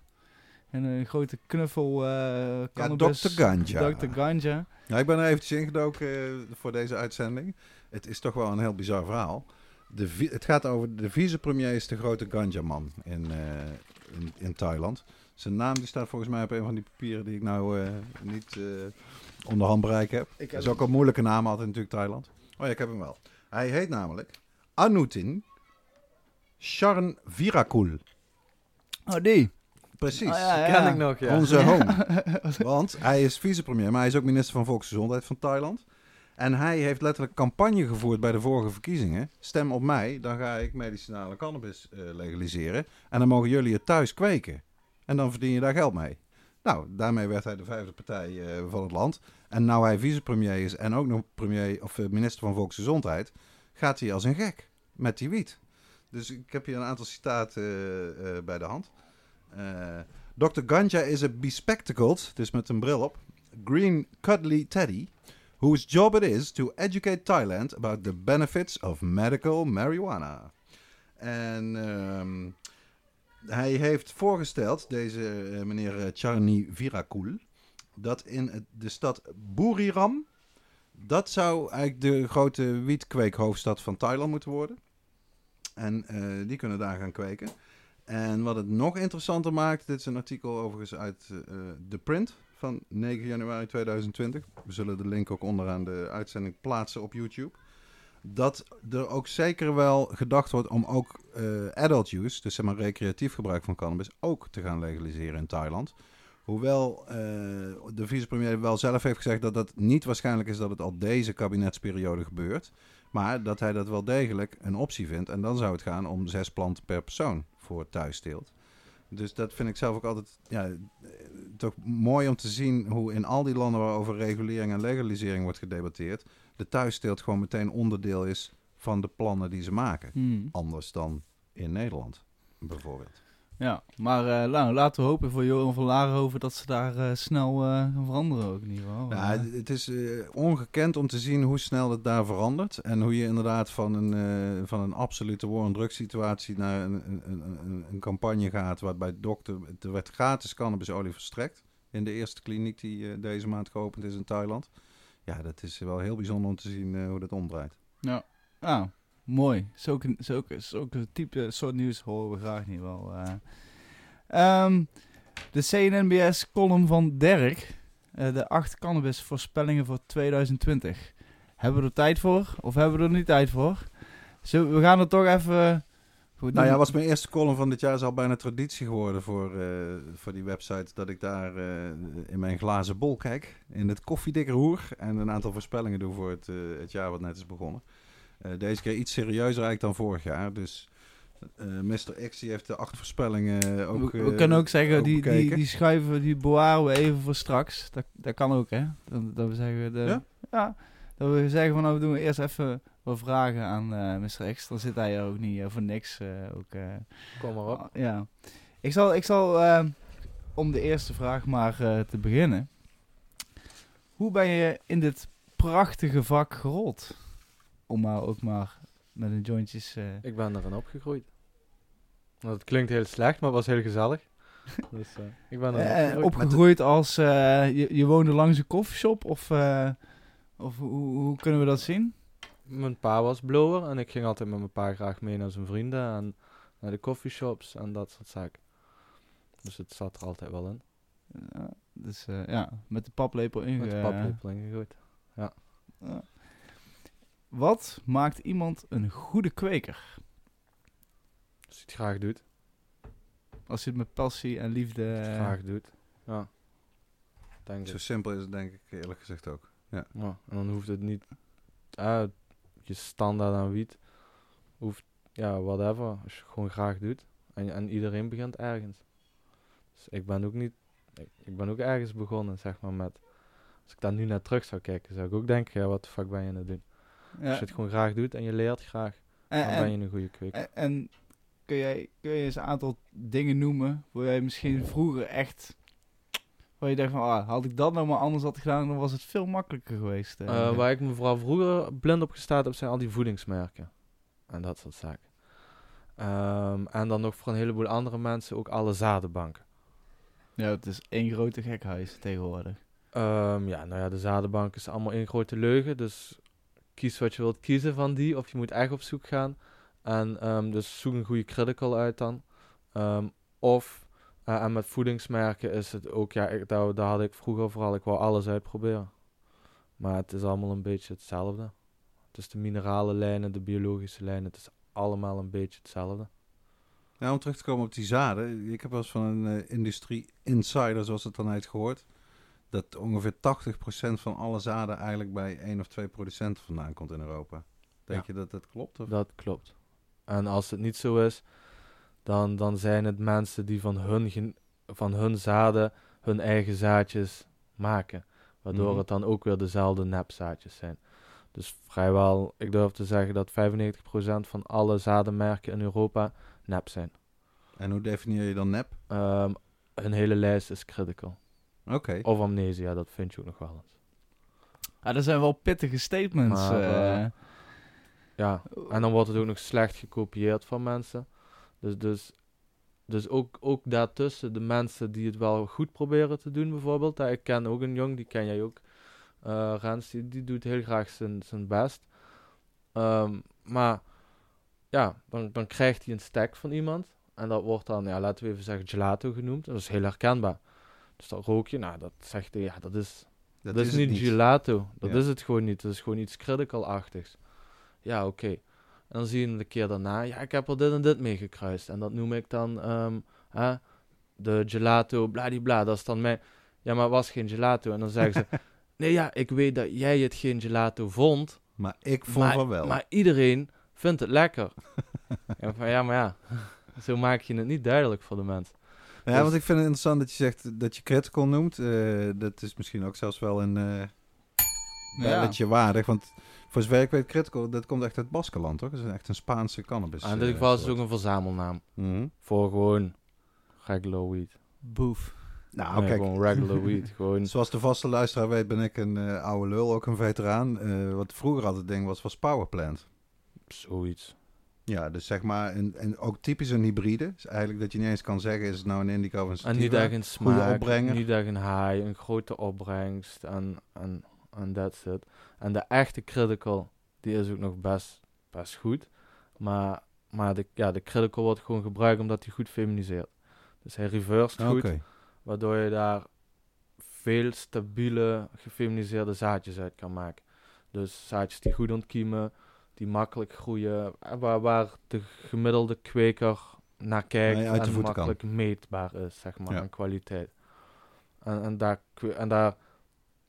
En een grote knuffel Ja, cannabis. Dr. Ganja. Dr. Ganja. Ja, ik ben er eventjes ingedoken eh, voor deze uitzending. Het is toch wel een heel bizar verhaal. De, het gaat over de vicepremier is de grote ganja-man in, eh, in, in Thailand. Zijn naam die staat volgens mij op een van die papieren die ik nou niet onder hand heb. Ik Dat is ook een moeilijke naam altijd natuurlijk Thailand. Oh ja, ik heb hem wel. Hij heet namelijk Anutin Sharan Virakul. Oh, die. Precies. Oh, ja, ja. Ken ik nog, ja. Onze home. Want hij is vicepremier, maar hij is ook minister van Volksgezondheid van Thailand. En hij heeft letterlijk campagne gevoerd bij de vorige verkiezingen. Stem op mij, dan ga ik medicinale cannabis eh, legaliseren. En dan mogen jullie het thuis kweken. En dan verdien je daar geld mee. Nou, daarmee werd hij de vijfde partij eh, van het land. En nou hij vicepremier is en ook nog premier, of, eh, minister van Volksgezondheid, gaat hij als een gek met die wiet. Dus ik heb hier een aantal citaten bij de hand. Eh, Dr. Ganja is a bespectacled, dus met een bril op, green cuddly teddy, whose job it is to educate Thailand about the benefits of medical marijuana. En ehm, hij heeft voorgesteld, deze eh, meneer eh, Charni Virakul, dat in de stad Buriram, dat zou eigenlijk de grote wietkweekhoofdstad van Thailand moeten worden. En die kunnen daar gaan kweken. En wat het nog interessanter maakt, dit is een artikel overigens uit eh The Print van 9 januari 2020. We zullen de link ook onderaan de uitzending plaatsen op YouTube. Dat er ook zeker wel gedacht wordt om ook eh, adult use, dus zeg maar recreatief gebruik van cannabis, ook te gaan legaliseren in Thailand. Hoewel eh, de vicepremier wel zelf heeft gezegd dat het niet waarschijnlijk is dat het al deze kabinetsperiode gebeurt. Maar dat hij dat wel degelijk een optie vindt. En dan zou het gaan om zes planten per persoon voor thuisteelt. Dus dat vind ik zelf ook altijd ja, toch mooi om te zien hoe in al die landen waarover regulering en legalisering wordt gedebatteerd, de thuisteelt gewoon meteen onderdeel is van de plannen die ze maken. Hmm. Anders dan in Nederland, bijvoorbeeld. Ja, maar eh, nou, laten we hopen voor Johan van Larenhoven dat ze daar eh, snel eh, gaan veranderen ook in ieder geval. Ja, het- is ongekend om te zien hoe snel het daar verandert. En hoe je inderdaad van een, van een absolute war- en drugssituatie naar een, een, een, een, campagne gaat. waarbij dokter, er werd gratis cannabisolie verstrekt. In de eerste kliniek die deze maand geopend is in Thailand. Ja, dat is wel heel bijzonder om te zien hoe dat omdraait. ah, mooi. Zulke, zulke, zulke type soort nieuws horen we graag niet wel. eh. Ehm, de CNNBS column van Dirk. eh, de acht cannabis voorspellingen voor 2020. Hebben we er tijd voor? Of hebben we er niet tijd voor? Zullen we gaan er toch even... Goed, Nou ja, was mijn eerste column van dit jaar is al bijna traditie geworden voor, eh, voor die website. Dat ik daar in mijn glazen bol kijk. In het koffiedikke roer. En een aantal voorspellingen doe voor het, het jaar wat net is begonnen. Eh, deze keer iets serieuzer eigenlijk dan vorig jaar. Dus eh Mr. X die heeft de acht voorspellingen ook we, we eh, kunnen ook zeggen, die, die, die schuiven, die bewaren we even voor straks. Dat, dat kan ook, hè? Dat, dat we zeggen, de, Ja? ja? dat we zeggen van, nou, we doen we eerst even wat vragen aan eh Mr. X. Dan zit hij er ook niet voor niks. eh, ook, eh, Kom maar op. ja. Ik zal, ik zal eh, om de eerste vraag maar eh, te beginnen. Hoe ben je in dit prachtige vak gerold? Om maar ook maar met een jointjes... eh, Ik ben erin opgegroeid. Nou, Dat klinkt heel slecht, maar het was heel gezellig. dus eh, ik ben Eh, opgegroeid. opgegroeid als je, je woonde langs een koffieshop of, of hoe, hoe kunnen we dat zien? Mijn pa was blower en ik ging altijd met mijn pa graag mee naar zijn vrienden en naar de coffeeshops en dat soort zaken. Dus het zat er altijd wel in. Ja, dus ja, met de paplepel inge... Met de paplepel ingegooid. Ja. Wat maakt iemand een goede kweker? Als hij het graag doet. Als je het met passie en liefde... Als hij het graag doet. Ja. Denk Zo ik. simpel is het denk ik eerlijk gezegd ook. Ja. En dan hoeft het niet... ah, je standaard aan wiet. Hoeft... Ja, whatever. Als je het gewoon graag doet. En, en iedereen begint ergens. Dus ik ben ook niet... Ik, ik ben ook ergens begonnen, zeg maar, met... Als ik daar nu naar terug zou kijken, zou ik ook denken, ja, wat de fuck ben je aan het doen? Ja. Als je het gewoon graag doet en je leert graag, En, dan en- ben je een goede kweker. En, en kun, jij, kun je eens een aantal dingen noemen waar jij misschien vroeger echt... Waar je dacht van, ah, had ik dat nou maar anders had gedaan, dan was het veel makkelijker geweest. eh. Eh, waar ik me vooral vroeger blind op gestaan heb, zijn al die voedingsmerken. En dat soort zaken. Ehm, en dan nog voor een heleboel andere mensen ook alle zadenbanken. Ja, het is één grote gekhuis tegenwoordig. Ehm, ja, nou ja, de zadenbank is allemaal één grote leugen. Dus kies wat je wilt kiezen van die. Of je moet echt op zoek gaan. En ehm, dus zoek een goede critical uit dan. Ehm, of, eh, en met voedingsmerken is het ook, ja, daar, had ik vroeger vooral, ik wou alles uitproberen. Maar het is allemaal een beetje hetzelfde. Het is de minerale lijnen, de biologische lijnen, het is allemaal een beetje hetzelfde. Nou, om terug te komen op die zaden. Ik heb wel eens van een eh, industrie insider, zoals het dan heet, gehoord. Dat ongeveer 80% van alle zaden eigenlijk bij één of twee producenten vandaan komt in Europa. Denk Ja. je dat dat klopt? Of? Dat klopt. En als het niet zo is, dan, dan zijn het mensen die van hun, van hun zaden hun eigen zaadjes maken. Waardoor Mhm. het dan ook weer dezelfde nepzaadjes zijn. Dus vrijwel, ik durf te zeggen dat 95% van alle zadenmerken in Europa nep zijn. En hoe definieer je dan nep? Ehm, hun hele lijst is critical. Oké. Of amnesia, dat vind je ook nog wel eens. Ja, dat zijn wel pittige statements. Maar, eh. eh, Ja, En dan wordt het ook nog slecht gekopieerd van mensen. Dus, dus, dus ook, ook daartussen de mensen die het wel goed proberen te doen, bijvoorbeeld. Ik ken ook een jong, die ken jij ook. eh Rens, die, die doet heel graag zijn, zijn best. Ehm, maar ja, dan, dan krijgt hij een stack van iemand. En dat wordt dan, ja, laten we even zeggen, gelato genoemd. Dat is heel herkenbaar. Dus dat rook je, nou, dat zegt hij, ja, dat is, dat, is, niet gelato. Dat Ja. is het gewoon niet. Dat is gewoon iets critical-achtigs. Ja, oké. En dan zie je de keer daarna, ja, ik heb er dit en dit mee gekruist. En dat noem ik dan ehm, hè, de gelato, bladibla. Dat is dan mijn... Ja, maar het was geen gelato. En dan zeggen ze, nee ja, ik weet dat jij het geen gelato vond. Maar ik vond maar, van wel. Maar iedereen vindt het lekker. ja, maar ja, maar ja. Zo maak je het niet duidelijk voor de mens. Ja, dus- want ik vind het interessant dat je zegt dat je critical noemt. Eh, dat is misschien ook zelfs wel een eh belletje waardig. Want voor zover ik weet, critical, dat komt echt uit Baskeland, toch? Dat is echt een Spaanse cannabis. en in dit eh, geval is het ook een verzamelnaam. Mhm. Voor gewoon regular weed. Boef. Nou, Nee, kijk, gewoon regular weed. Gewoon Zoals de vaste luisteraar weet, ben ik een eh, oude lul, ook een veteraan. Eh, wat vroeger altijd het ding was, was Powerplant. zoiets. Ja, dus zeg maar, en, en ook typisch een hybride. Dus eigenlijk dat je niet eens kan zeggen, is het nou een indica of een En niet sativa? echt een smaak, niet echt een high, een grote opbrengst en, en, en that's it. En de echte critical, die is ook nog best, best goed. Maar, maar de, ja, de critical wordt gewoon gebruikt omdat hij goed feminiseert. Dus hij reverst goed, waardoor je daar veel stabiele gefeminiseerde zaadjes uit kan maken. Dus zaadjes die goed ontkiemen, die makkelijk groeien, eh, waar, waar de gemiddelde kweker naar kijkt Nee, en kan. makkelijk meetbaar is, zeg maar, Ja. aan kwaliteit. En, en, daar, en daar,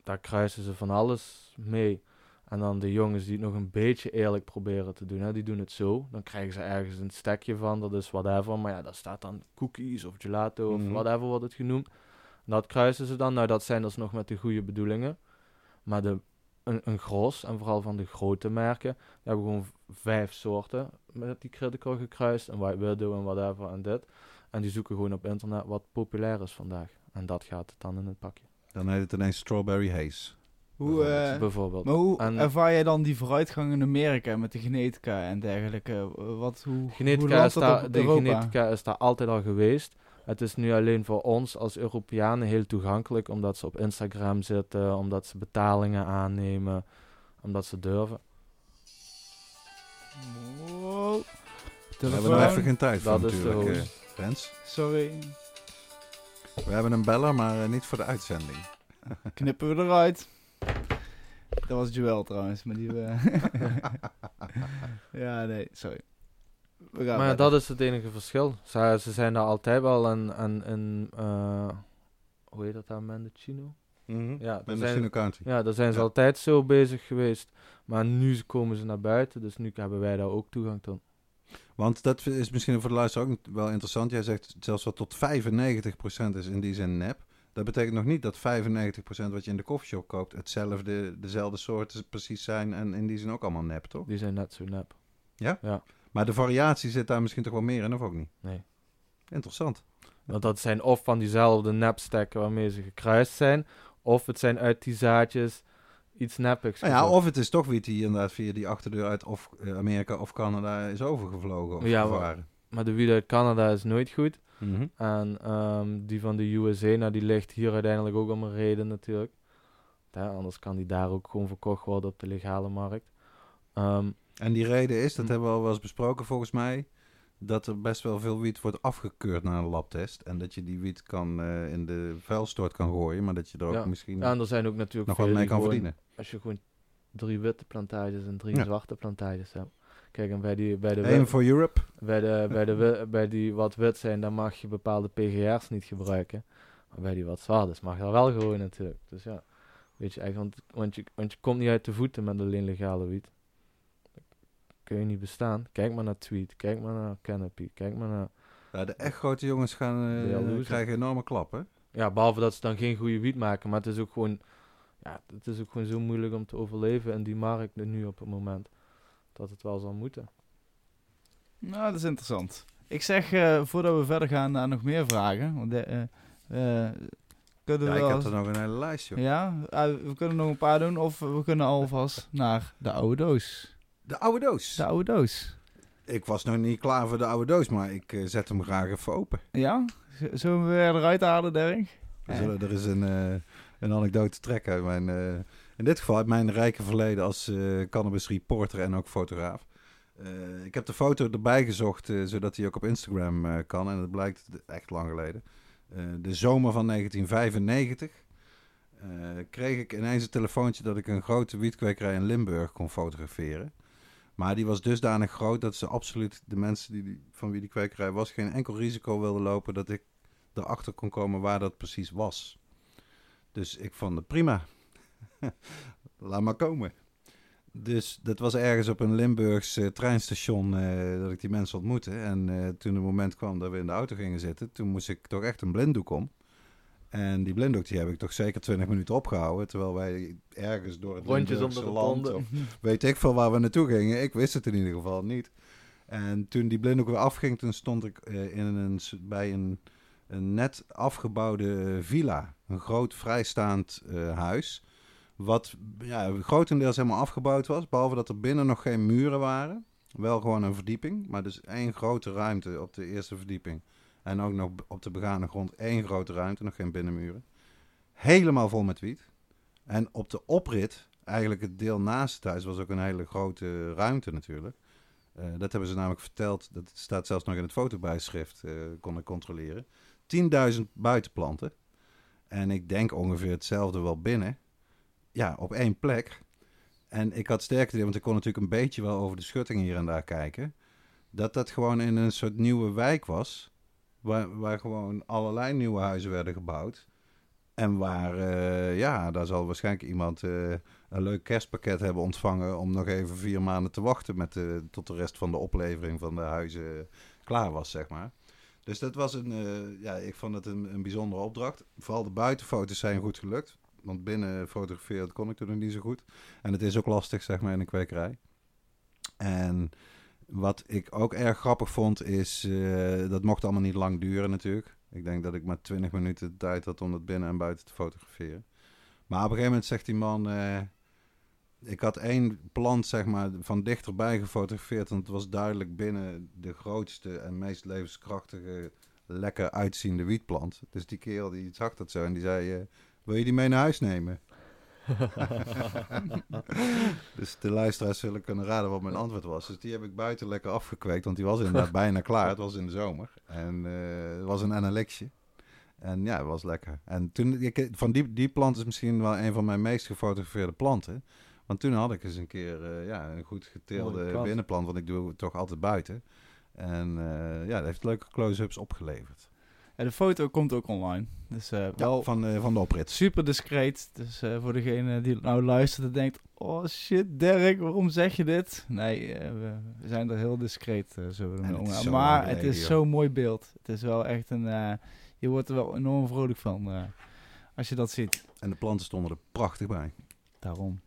daar kruisen ze van alles mee. En dan de jongens die het nog een beetje eerlijk proberen te doen, hè, die doen het zo. Dan krijgen ze ergens een stekje van, dat is whatever. Maar ja, daar staat dan cookies of gelato of Mhm. whatever wordt het genoemd. Dat kruisen ze dan. Nou, dat zijn dus nog met de goede bedoelingen. Maar de, een, een gros, en vooral van de grote merken, die hebben gewoon vijf soorten met die critical gekruist. En White Widow en whatever en dit. En die zoeken gewoon op internet wat populair is vandaag. En dat gaat het dan in het pakje. Dan heet het ineens Strawberry Haze. Hoe, eh, Bijvoorbeeld. maar hoe En- ervaar jij dan die vooruitgang in Amerika met de genetica en dergelijke? Eh, Wat, hoe, hoe Genetica landt is dat daar, op de Europa? genetica is daar altijd al geweest. Het is nu alleen voor ons als Europeanen heel toegankelijk, omdat ze op Instagram zitten, omdat ze betalingen aannemen, omdat ze durven. Wow. We hebben er even geen tijd voor Dat is de natuurlijk. host. eh, Rens. Sorry. We hebben een beller, maar eh, niet voor de uitzending. Knippen we eruit. Dat was Joel trouwens, maar die... eh, ja, nee, sorry. We gaan Maar ja, dat is het enige verschil. Ze, ze zijn daar altijd wel en, en, en eh, hoe heet dat daar, Mendocino? Ja, daar Mendocino zijn, County. ja, daar zijn ze Ja. altijd zo bezig geweest. Maar nu komen ze naar buiten, dus nu hebben wij daar ook toegang tot. Want dat is misschien voor de luisteraar ook wel interessant. Jij zegt zelfs wat tot 95% is in die zin nep. Dat betekent nog niet dat 95% wat je in de koffieshop koopt hetzelfde, dezelfde soorten precies zijn en in die zin ook allemaal nep, toch? Die zijn net zo nep. Maar de variatie zit daar misschien toch wel meer in, of ook niet? Nee. Interessant. Want dat zijn of van diezelfde nepstekken waarmee ze gekruist zijn, of het zijn uit die zaadjes iets neppigs. Nou ja, of het is toch wie die inderdaad via die achterdeur uit of eh, Amerika of Canada is overgevlogen of Ja, maar- gevaren. Maar de wiet uit Canada is nooit goed. Mhm. En ehm, die van de USA, nou, die ligt hier uiteindelijk ook om een reden natuurlijk. Ja, anders kan die daar ook gewoon verkocht worden op de legale markt. Ehm, En die reden is, dat Hm. hebben we al wel eens besproken volgens mij, dat er best wel veel wiet wordt afgekeurd na een labtest. En dat je die wiet kan, eh, in de vuilstort kan gooien, maar dat je er ook Ja. misschien ja, en er zijn ook natuurlijk nog wat mee kan gewoon- verdienen. Als je gewoon drie witte plantages en drie Ja. zwarte plantages hebt. Kijk, en bij, die, bij, de, wit- Europe. bij, de, bij, de, wi- bij die wat wit zijn, dan mag je bepaalde PGR's niet gebruiken. Maar bij die wat zwart is, mag dat wel gewoon natuurlijk. Dus ja, weet je eigenlijk, want, want, je, want je komt niet uit de voeten met alleen legale wiet. Kun je niet bestaan. Kijk maar naar Tweet, kijk maar naar Canopy, kijk maar naar... Ja, de echt grote jongens gaan, eh, jaloezen. krijgen enorme klappen. Ja, behalve dat ze dan geen goede wiet maken, maar het is ook gewoon... Ja, het is ook gewoon zo moeilijk om te overleven in die markt nu op het moment. Dat het wel zal moeten. Nou, dat is interessant. Ik zeg, eh, voordat we verder gaan naar nog meer vragen. Want de, eh, eh, kunnen Ja, we ik heb er nog een hele lijst, joh. Ja, ah, we kunnen nog een paar doen. Of we kunnen alvast naar de oude doos. De oude doos. De oude doos. Ik was nog niet klaar voor de oude doos, maar ik eh, zet hem graag even open. Ja? Z- Zullen we eruit halen, Derek? We zullen er is een, eh, een anekdote trekken uit mijn, eh, in dit geval uit mijn rijke verleden als cannabis reporter en ook fotograaf. Ik heb de foto erbij gezocht, zodat hij ook op Instagram kan. En het blijkt echt lang geleden. De zomer van 1995 eh, kreeg ik ineens een telefoontje dat ik een grote wietkwekerij in Limburg kon fotograferen. Maar die was dusdanig groot dat ze absoluut de mensen die, van wie die kwekerij was geen enkel risico wilden lopen dat ik erachter kon komen waar dat precies was. Dus ik vond het prima. Laat maar komen. Dus dat was ergens op een Limburgs treinstation eh, dat ik die mensen ontmoette. En eh, toen het moment kwam dat we in de auto gingen zitten, toen moest ik toch echt een blinddoek om. En die blinddoek die heb ik toch zeker 20 minuten opgehouden. Terwijl wij ergens door het Rondjes onder de land of weet ik veel waar we naartoe gingen. Ik wist het in ieder geval niet. En toen die blinddoek weer afging, toen stond ik eh, in een, bij een, een net afgebouwde eh, villa. Een groot vrijstaand eh, huis. Wat ja, grotendeels helemaal afgebouwd was. Behalve dat er binnen nog geen muren waren. Wel gewoon een verdieping. Maar dus één grote ruimte op de eerste verdieping. En ook nog op de begane grond één grote ruimte. Nog geen binnenmuren. Helemaal vol met wiet. En op de oprit, eigenlijk het deel naast het huis, was ook een hele grote ruimte natuurlijk. Eh, dat hebben ze namelijk verteld. Dat staat zelfs nog in het fotobijschrift, eh kon ik controleren. 10.000 buitenplanten. En ik denk ongeveer hetzelfde wel binnen. Ja, op één plek. En ik had sterk idee, want ik kon natuurlijk een beetje wel over de schutting hier en daar kijken. Dat dat gewoon in een soort nieuwe wijk was. Waar, waar gewoon allerlei nieuwe huizen werden gebouwd. En waar, eh, ja, daar zal waarschijnlijk iemand eh, een leuk kerstpakket hebben ontvangen. om nog even vier maanden te wachten met de, tot de rest van de oplevering van de huizen klaar was, zeg maar. Dus dat was een, eh, ja, ik vond het een, een bijzondere opdracht. Vooral de buitenfoto's zijn goed gelukt. Want binnen fotograferen kon ik toen nog niet zo goed. En het is ook lastig, zeg maar, in een kwekerij. En wat ik ook erg grappig vond, is... eh, dat mocht allemaal niet lang duren natuurlijk. Ik denk dat ik maar 20 minuten tijd had om het binnen en buiten te fotograferen. Maar op een gegeven moment zegt die man... eh, ik had één plant, zeg maar, van dichterbij gefotografeerd. En het was duidelijk binnen de grootste en meest levenskrachtige, lekker uitziende wietplant. Dus die kerel die zag dat zo en die zei... eh, wil je die mee naar huis nemen? dus de luisteraars zullen kunnen raden wat mijn antwoord was. Dus die heb ik buiten lekker afgekweekt, want die was inderdaad bijna klaar. Het was in de zomer. En eh, het was een analexje. En ja, het was lekker. En toen, ik, van die, die plant is misschien wel een van mijn meest gefotografeerde planten. Want toen had ik eens een keer eh, ja, een goed geteelde plant. binnenplant, want ik doe het toch altijd buiten. En eh, ja, dat heeft leuke close-ups opgeleverd. En de foto komt ook online. Dus eh, Ja, wel van, eh, van de oprit. super discreet. Dus eh, voor degene die nou luistert en denkt... Oh shit, Dirk, waarom zeg je dit? Nee, we, we zijn er heel discreet, zullen we het zo Maar het is zo'n mooi beeld. Het is wel echt een... je wordt er wel enorm vrolijk van als je dat ziet. En de planten stonden er prachtig bij. Daarom.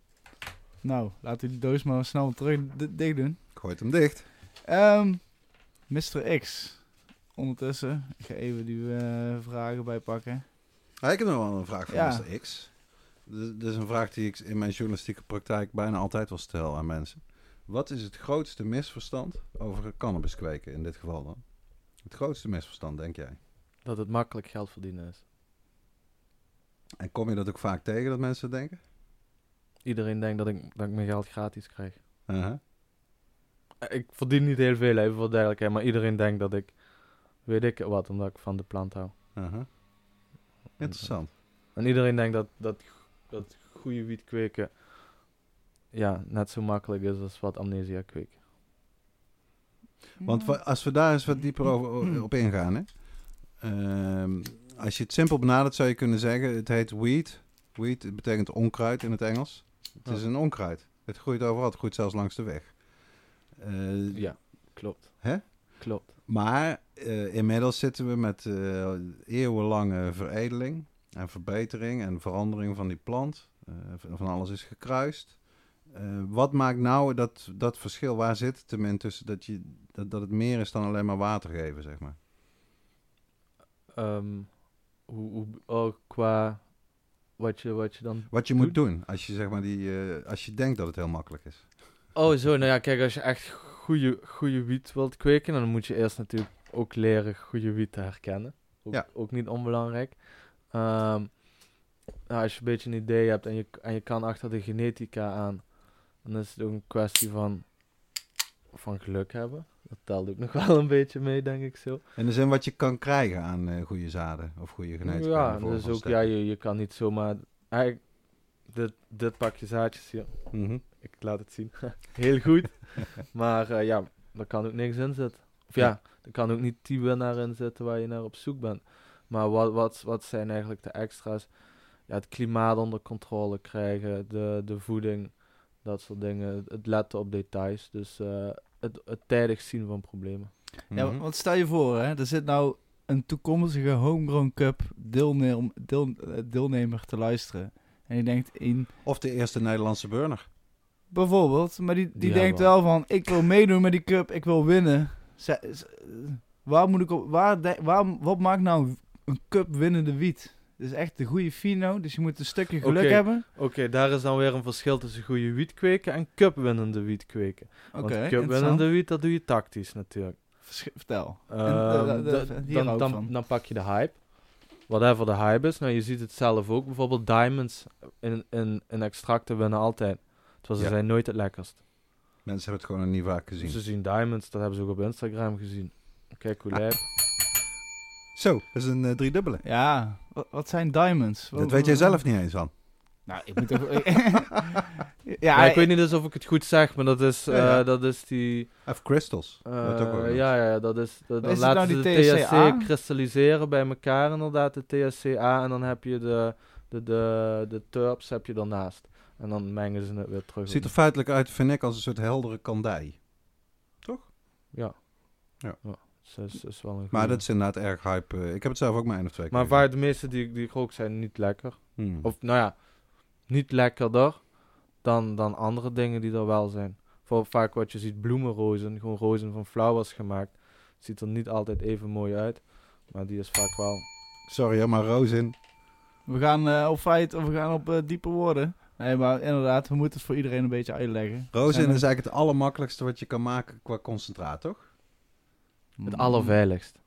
Nou, laten we die doos maar snel terug di- dicht doen. Gooit hem dicht. Ehm Mr. X. Ondertussen, ik ga even die eh, vragen bijpakken. Ja, ik heb nog wel een vraag van Ja. Mr. X. Dit is een vraag die ik in mijn journalistieke praktijk bijna altijd wel stel aan mensen. Wat is het grootste misverstand over cannabis kweken in dit geval dan? Het grootste misverstand, denk jij? Dat het makkelijk geld verdienen is. En kom je dat ook vaak tegen dat mensen denken? Iedereen denkt dat ik, dat ik mijn geld gratis krijg. Uh-huh. Eh, Ik verdien niet heel veel, even voor duidelijkheid, maar iedereen denkt dat ik, weet ik wat, omdat ik van de plant hou. Uh-huh. Interessant. En iedereen denkt dat, dat, dat goede wiet kweken, ja, net zo makkelijk is als wat amnesia kweken. Want wa- als we daar eens wat dieper over, op ingaan, hè? Ehm, als je het simpel benadert zou je kunnen zeggen, het heet weed. Weed het betekent onkruid in het Engels. Het is een onkruid. Het groeit overal, het groeit zelfs langs de weg. Eh, Ja, klopt. Hè? Klopt. Maar eh, inmiddels zitten we met eh, eeuwenlange veredeling en verbetering en verandering van die plant. Eh, van alles is gekruist. Eh, wat maakt nou dat, dat verschil? Waar zit het hem in tussen dat, je, dat, dat het meer is dan alleen maar water geven, zeg maar? Ehm, hoe, hoe, oh, qua wat je, wat je dan... Wat je moet doen als je, zeg maar, die, eh, als je denkt dat het heel makkelijk is. Oh, zo, nou ja, kijk, als je echt goede, goede wiet wilt kweken, dan moet je eerst natuurlijk ook leren goede wiet te herkennen. Ook, Ja. ook niet onbelangrijk. Ehm, nou, als je een beetje een idee hebt en je, en je kan achter de genetica aan, dan is het ook een kwestie van, van geluk hebben. Dat telt ook nog wel een beetje mee, denk ik zo. In de zin wat je kan krijgen aan eh, goede zaden of goede genetica. ja, dus ook, ja, je, je kan niet zomaar... Dit, dit pakje zaadjes hier, Mhm. Ik laat het zien. Heel goed. maar eh, ja, er kan ook niks in zitten. Of ja, er kan ook niet die winnaar in zitten waar je naar op zoek bent. Maar wat, wat, wat zijn eigenlijk de extra's? Ja, het klimaat onder controle krijgen, de, de voeding, dat soort dingen. Het letten op details. Dus eh, het, het tijdig zien van problemen. Ja, Mhm. want stel je voor, hè, er zit nou een toekomstige Homegrown Cup deelneem, deel, eh, deelnemer te luisteren. En die denkt in, Of de eerste Nederlandse burner. Bijvoorbeeld, maar die, die, Die denkt wel van, ik wil meedoen met die cup, ik wil winnen. Z- eh, waar moet ik op, waar, de- waar, wat maakt nou een cup winnende wiet? Het is echt de goede fino, dus je moet een stukje geluk hebben. Oké, daar is dan weer een verschil tussen goede wiet kweken en cupwinnende wiet kweken. Oké, Want interessant. cupwinnende wiet, dat doe je tactisch natuurlijk. Vertel. Ehm, En, eh, de- de- da- hier dan, dan, dan pak je de hype. Whatever de hype is. Nou, je ziet het zelf ook. Bijvoorbeeld diamonds in, in, in extracten winnen altijd. Terwijl ze Ja. zijn nooit het lekkerst. Mensen hebben het gewoon nog niet vaak gezien. Ze zien diamonds, dat hebben ze ook op Instagram gezien. Kijk hoe lijp. Zo, dat is een eh, driedubbele. Ja, wat, wat zijn diamonds? Dat weet jij zelf niet eens van. Nou, ik moet ja, Ja, ik weet niet eens of ik het goed zeg, maar dat is, Ja, ja. eh, dat is die... Of crystals. eh, ook genoemd. ja, ja, dat is... Dat, dan is laten nou ze die de THCA? THC kristalliseren bij elkaar inderdaad, de THCA. En dan heb je de, de, de, de terps heb je daarnaast. En dan mengen ze het weer terug. Ziet er feitelijk uit, vind ik, als een soort heldere kandij. Ja. Ja. Dus is, is wel een Maar dat is inderdaad erg hype. eh, ik heb het zelf ook maar één of twee maar keer vaak de meeste die, die ik rook zijn niet lekker. Hmm. Of nou ja, niet lekkerder dan, dan andere dingen die er wel zijn. Voor vaak wat je ziet, bloemenrozen, gewoon rozen van flowers gemaakt. Ziet er niet altijd even mooi uit. Maar die is vaak wel. Sorry, maar roos in. We gaan eh, op feit of we gaan op eh, diepe woorden. Nee, maar inderdaad, we moeten het voor iedereen een beetje uitleggen. Er- is eigenlijk het allermakkelijkste wat je kan maken qua concentraat, toch? Het allerveiligst.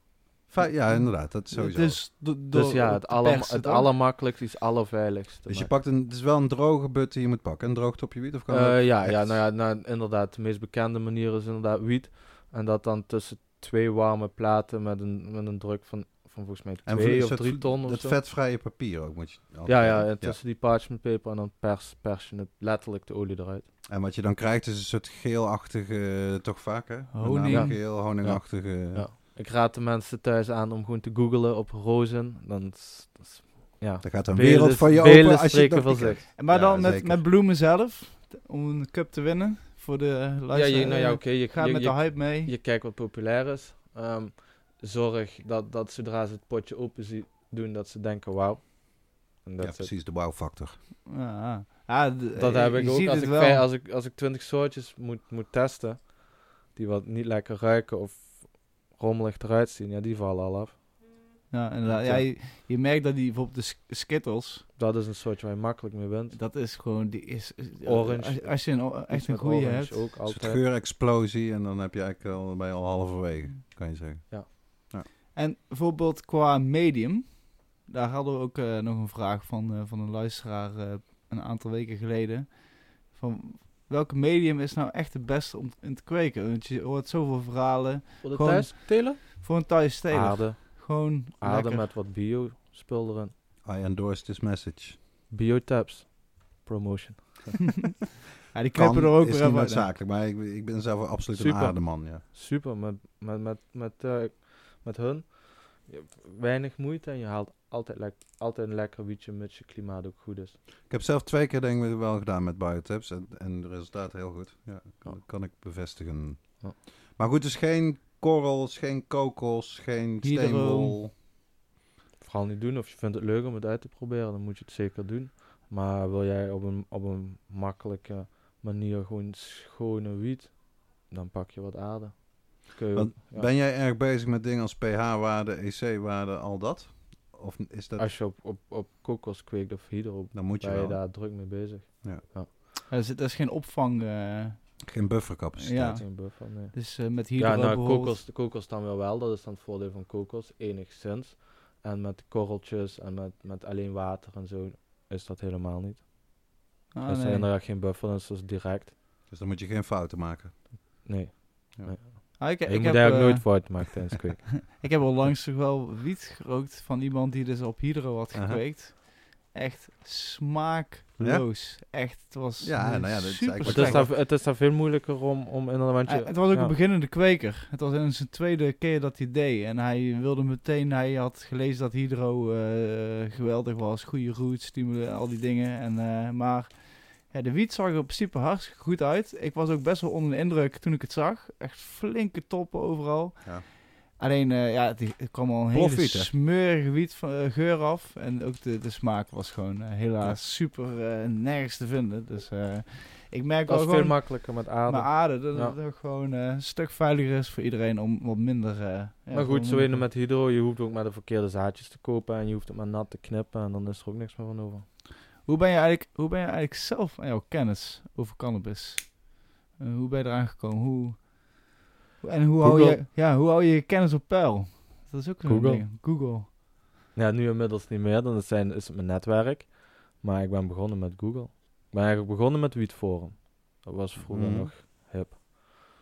Ja, inderdaad. Dat is sowieso. Dus, Dus ja, het, aller, persen, het allermakkelijkst is allerveiligst. dus je pakt een, het is wel een droge but die je moet pakken. Een droog topje wiet of kan Eh, dat ja, echt- ja, nou ja, nou, inderdaad. De meest bekende manier is inderdaad wiet. En dat dan tussen twee warme platen met een, met een druk van, van volgens mij En twee of het- drie ton of Het zo. vetvrije papier ook moet je Ja, ja, en tussen die parchment paper en dan pers, pers je het letterlijk de olie eruit. En wat je dan krijgt is een soort geelachtige, eh, toch vaak hè? Honing. Geel, honingachtige. Ja. Ik raad de mensen thuis aan om gewoon te googlen op rozen. Dan is, dat is- ja. Daar gaat een wereld van je open als je het voor. En maar Ja, dan met, zeker. met bloemen zelf, om een cup te winnen voor de Ja, je, nou ja, oké. je, Ga je, met je, de hype mee. je kijkt wat populair is. Ehm, zorg dat, dat zodra ze het potje open zien, doen, dat ze denken wauw. En Ja, that's it. precies, de wow-factor. Ja, ja, Dat heb je ik ook. Als ik, vij- als, ik, als ik 20 soortjes moet, moet testen, die wat niet lekker ruiken of rommelig eruit zien, ja, die vallen al af. Ja, inderdaad. Ja. Ja, je, je merkt dat die bijvoorbeeld de sk- Skittles, Dat is een soortje waar je makkelijk mee bent. dat is gewoon, die is... Orange. Als, als je een, echt een goede orange hebt. ook Een soort altijd. geurexplosie en dan heb je eigenlijk al, je al halverwege, kan je zeggen. En bijvoorbeeld qua medium, daar hadden we ook eh, nog een vraag van, eh, van een luisteraar eh, een aantal weken geleden. Van welke medium is nou echt het beste om in te kweken? Want je hoort zoveel verhalen. Voor de Gewoon thuis telen? Voor een thuis stelen. Aarde. Gewoon Aarde lekker. met wat bio spul erin. I endorse this message. Biotabs. Promotion. ja, die Kan, knippen er ook is weer niet even uit. noodzakelijk, maar ik, ik ben zelf absoluut Super. een aardeman, ja. Super. Met, met, met, met, eh, met hun. Je hebt weinig moeite en je haalt altijd, altijd een lekker wietje mits je klimaat ook goed is. Ik heb zelf twee keer denk ik wel gedaan met biotips en, en de resultaten heel goed. Ja, kan, Ja. kan ik bevestigen. Ja. Maar goed, dus geen korrels, geen kokos, geen Hydro. steenwol. Vooral niet doen. Of je vindt het leuk om het uit te proberen, dan moet je het zeker doen. Maar wil jij op een, op een makkelijke manier gewoon schone wiet, dan pak je wat aarde. Kun je, Want ja. Ben jij erg bezig met dingen als pH-waarde, EC-waarde, al dat? Of is dat, Als je op, op, op kokos kweekt of hydro, dan moet je ben je wel. daar druk mee bezig. Ja, er, zit, er is geen opvang. eh, Geen buffercapaciteit. Ja. Geen buffer, nee. dus eh, met hydro Ja, nou, bijvoorbeeld- kokos, de kokos dan wel wel. Dat is dan het voordeel van kokos, enigszins. En met korreltjes en met, met alleen water en zo is dat helemaal niet. Ah, er nee. zijn er geen buffer, dus dat is direct. Dus dan moet je geen fouten maken. Nee. Ja. nee. Ah, ik, ik moet heb, eigenlijk eh, nooit fout maken tijdens kweken. Ik heb al langs toch wel wiet gerookt van iemand die dus op hydro had gekweekt. Echt smaakloos. Echt, het was Ja, nou ja, dat is super eigenlijk het, is daar, het is daar veel moeilijker om, om inderdaad... want je- Eh, het was ook ja. een beginnende kweker. Het was in zijn tweede keer dat hij deed. En hij wilde meteen, hij had gelezen dat hydro eh, geweldig was. Goede roots, stimuleren, al die dingen. En, eh, maar ja, de wiet zag er in principe hartstikke goed uit. Ik was ook best wel onder de indruk toen ik het zag. Echt flinke toppen overal. Ja. Alleen, eh, ja, het, kwam al een hele smeurige wiet van, eh, geur af. En ook de, de smaak was gewoon eh, helaas super eh, nergens te vinden. Dus eh, ik merk dat wel is veel makkelijker met aarde. Maar aarde, dat Ja. het ook gewoon eh, een stuk veiliger is voor iedereen om wat minder... eh, ja, maar goed, zo in met hydro, je hoeft ook maar de verkeerde zaadjes te kopen en je hoeft het maar nat te knippen en dan is er ook niks meer van over. Hoe ben je eigenlijk, hoe ben je eigenlijk zelf aan jouw kennis over cannabis? Eh, hoe ben je eraan gekomen? Hoe, en hoe hou, je, ja, hoe hou je je kennis op peil? Dat is ook zo'n Google. ding. Google. Ja, nu inmiddels niet meer, dan is, zijn, is het mijn netwerk. Maar ik ben begonnen met Google. Ik ben eigenlijk begonnen met Wietforum. Dat was vroeger Mhm. nog hip.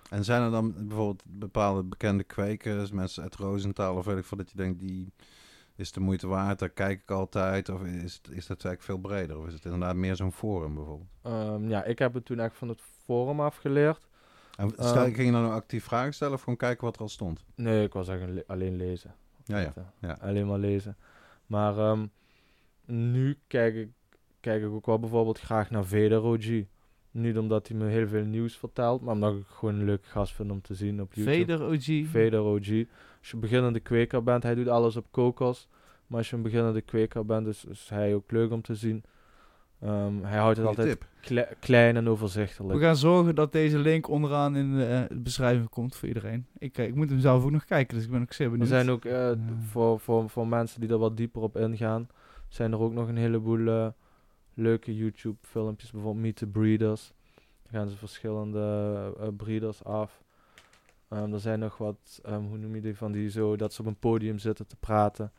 En zijn er dan bijvoorbeeld bepaalde bekende kwekers, mensen uit Roosentaal of weet ik veel, dat je denkt, die is de moeite waard, daar kijk ik altijd, of is, het, is dat eigenlijk veel breder, of is het inderdaad meer zo'n forum bijvoorbeeld? Ehm, ja, ik heb het toen echt van het forum afgeleerd. En stel, Ehm. ging je dan ook actief vragen stellen of gewoon kijken wat er al stond? Nee, ik was eigenlijk le- alleen lezen. Ja, ja. Eh, ja. Alleen maar lezen. Maar ehm, nu kijk ik, kijk ik ook wel bijvoorbeeld graag naar Vader OG. Niet omdat hij me heel veel nieuws vertelt, maar omdat ik gewoon een leuke gast vind om te zien op YouTube. Vader OG. Vader OG. Als je een beginnende kweker bent, hij doet alles op kokos. Maar als je een beginnende kweker bent, is, is hij ook leuk om te zien. Ehm, hij houdt het Goeie altijd kle- klein en We overzichtelijk. gaan zorgen dat deze link onderaan in de eh, beschrijving komt voor iedereen. Ik, eh, ik moet hem zelf ook nog kijken, dus ik ben ook zeer Er benieuwd. zijn ook, eh, Ja. voor, voor, voor mensen die er wat dieper op ingaan, zijn er ook nog een heleboel leuke YouTube filmpjes. Bijvoorbeeld Meet the Breeders. Dan gaan ze verschillende breeders af. Ehm, er zijn nog wat, ehm, hoe noem je die, van die zo, dat ze op een podium zitten te praten.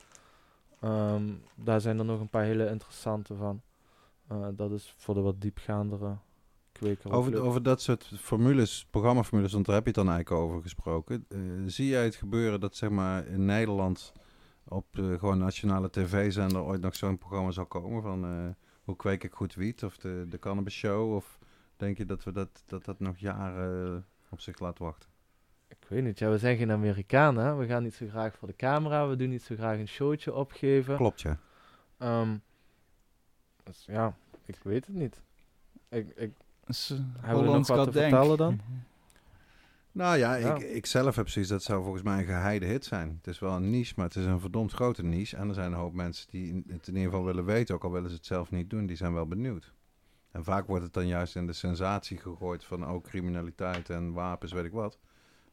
Ehm, daar zijn er nog een paar hele interessante van. Eh, dat is voor de wat diepgaandere kweker. Over, over dat soort formules, programmaformules, want daar heb je het dan eigenlijk over gesproken. Eh, zie jij het gebeuren dat zeg maar in Nederland op eh, gewoon nationale tv-zender ooit nog zo'n programma zal komen van eh, hoe kweek ik goed wiet of de, de Cannabis Show? Of denk je dat we dat, dat, dat nog jaren op zich laat wachten? Ik weet niet, ja, we zijn geen Amerikanen? We gaan niet zo graag voor de camera, we doen niet zo graag een showtje opgeven. Klopt, ja. Ehm, dus ja, ik weet het niet. Ik, ik, Dus, eh, hebben we nog wat te vertellen dan? Nou ja, Ja. Ik, ik zelf heb zoiets, dat zou volgens mij een geheide hit zijn. Het is wel een niche, maar het is een verdomd grote niche. En er zijn een hoop mensen die het in ieder geval willen weten, ook al willen ze het zelf niet doen, die zijn wel benieuwd. En vaak wordt het dan juist in de sensatie gegooid van ook criminaliteit en wapens, weet ik wat.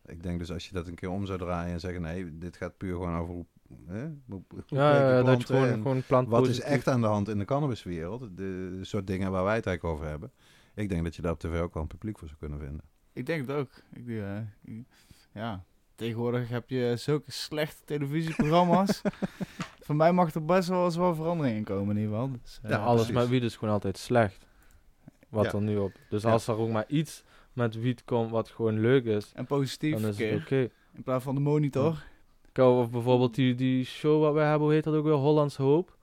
Ik denk dus als je dat een keer om zou draaien en zeggen, nee, dit gaat puur gewoon over hoe, hè, hoe, hoe Ja, dat je gewoon, gewoon plant wat is echt aan de hand in de cannabiswereld. De soort dingen waar wij het eigenlijk over hebben. Ik denk dat je daar op tv ook wel een publiek voor zou kunnen vinden. Ik denk het ook. Ik, eh, ik- ja, tegenwoordig heb je zulke slechte televisieprogramma's. Voor mij mag er best wel eens wel verandering in komen in ieder geval. Dus, eh, Ja, alles precies. met wiet is gewoon altijd slecht. Wat Ja. er nu op. Dus Ja. als er ook maar iets met wiet komt wat gewoon leuk is, En positief dan is verkeer. oké. In plaats van de monitor. Kijk, Of bijvoorbeeld die, die show wat wij hebben, hoe heet dat ook weer? Hollands Hoop.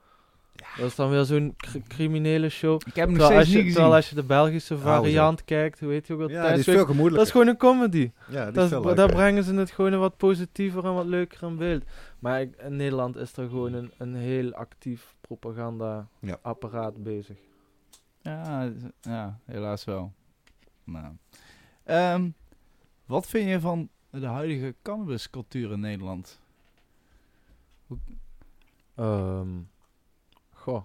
Dat is dan weer zo'n cr- criminele show. Ik heb hem nog Terwijl steeds als, je, niet terwijl gezien. als je de Belgische variant kijkt, hoe heet die ook weer? Ja, die is Thuisweek? veel gemoedelijker. dat is gewoon een comedy. ja, die Dat, is veel daar leuker. brengen ze het gewoon een wat positiever en wat leuker in beeld. Maar ik- in Nederland is er gewoon een, een heel actief propaganda-apparaat bezig. Ja, d- ja, helaas wel. Nou. Ehm, wat vind je van de huidige cannabiscultuur in Nederland? Ehm, goh,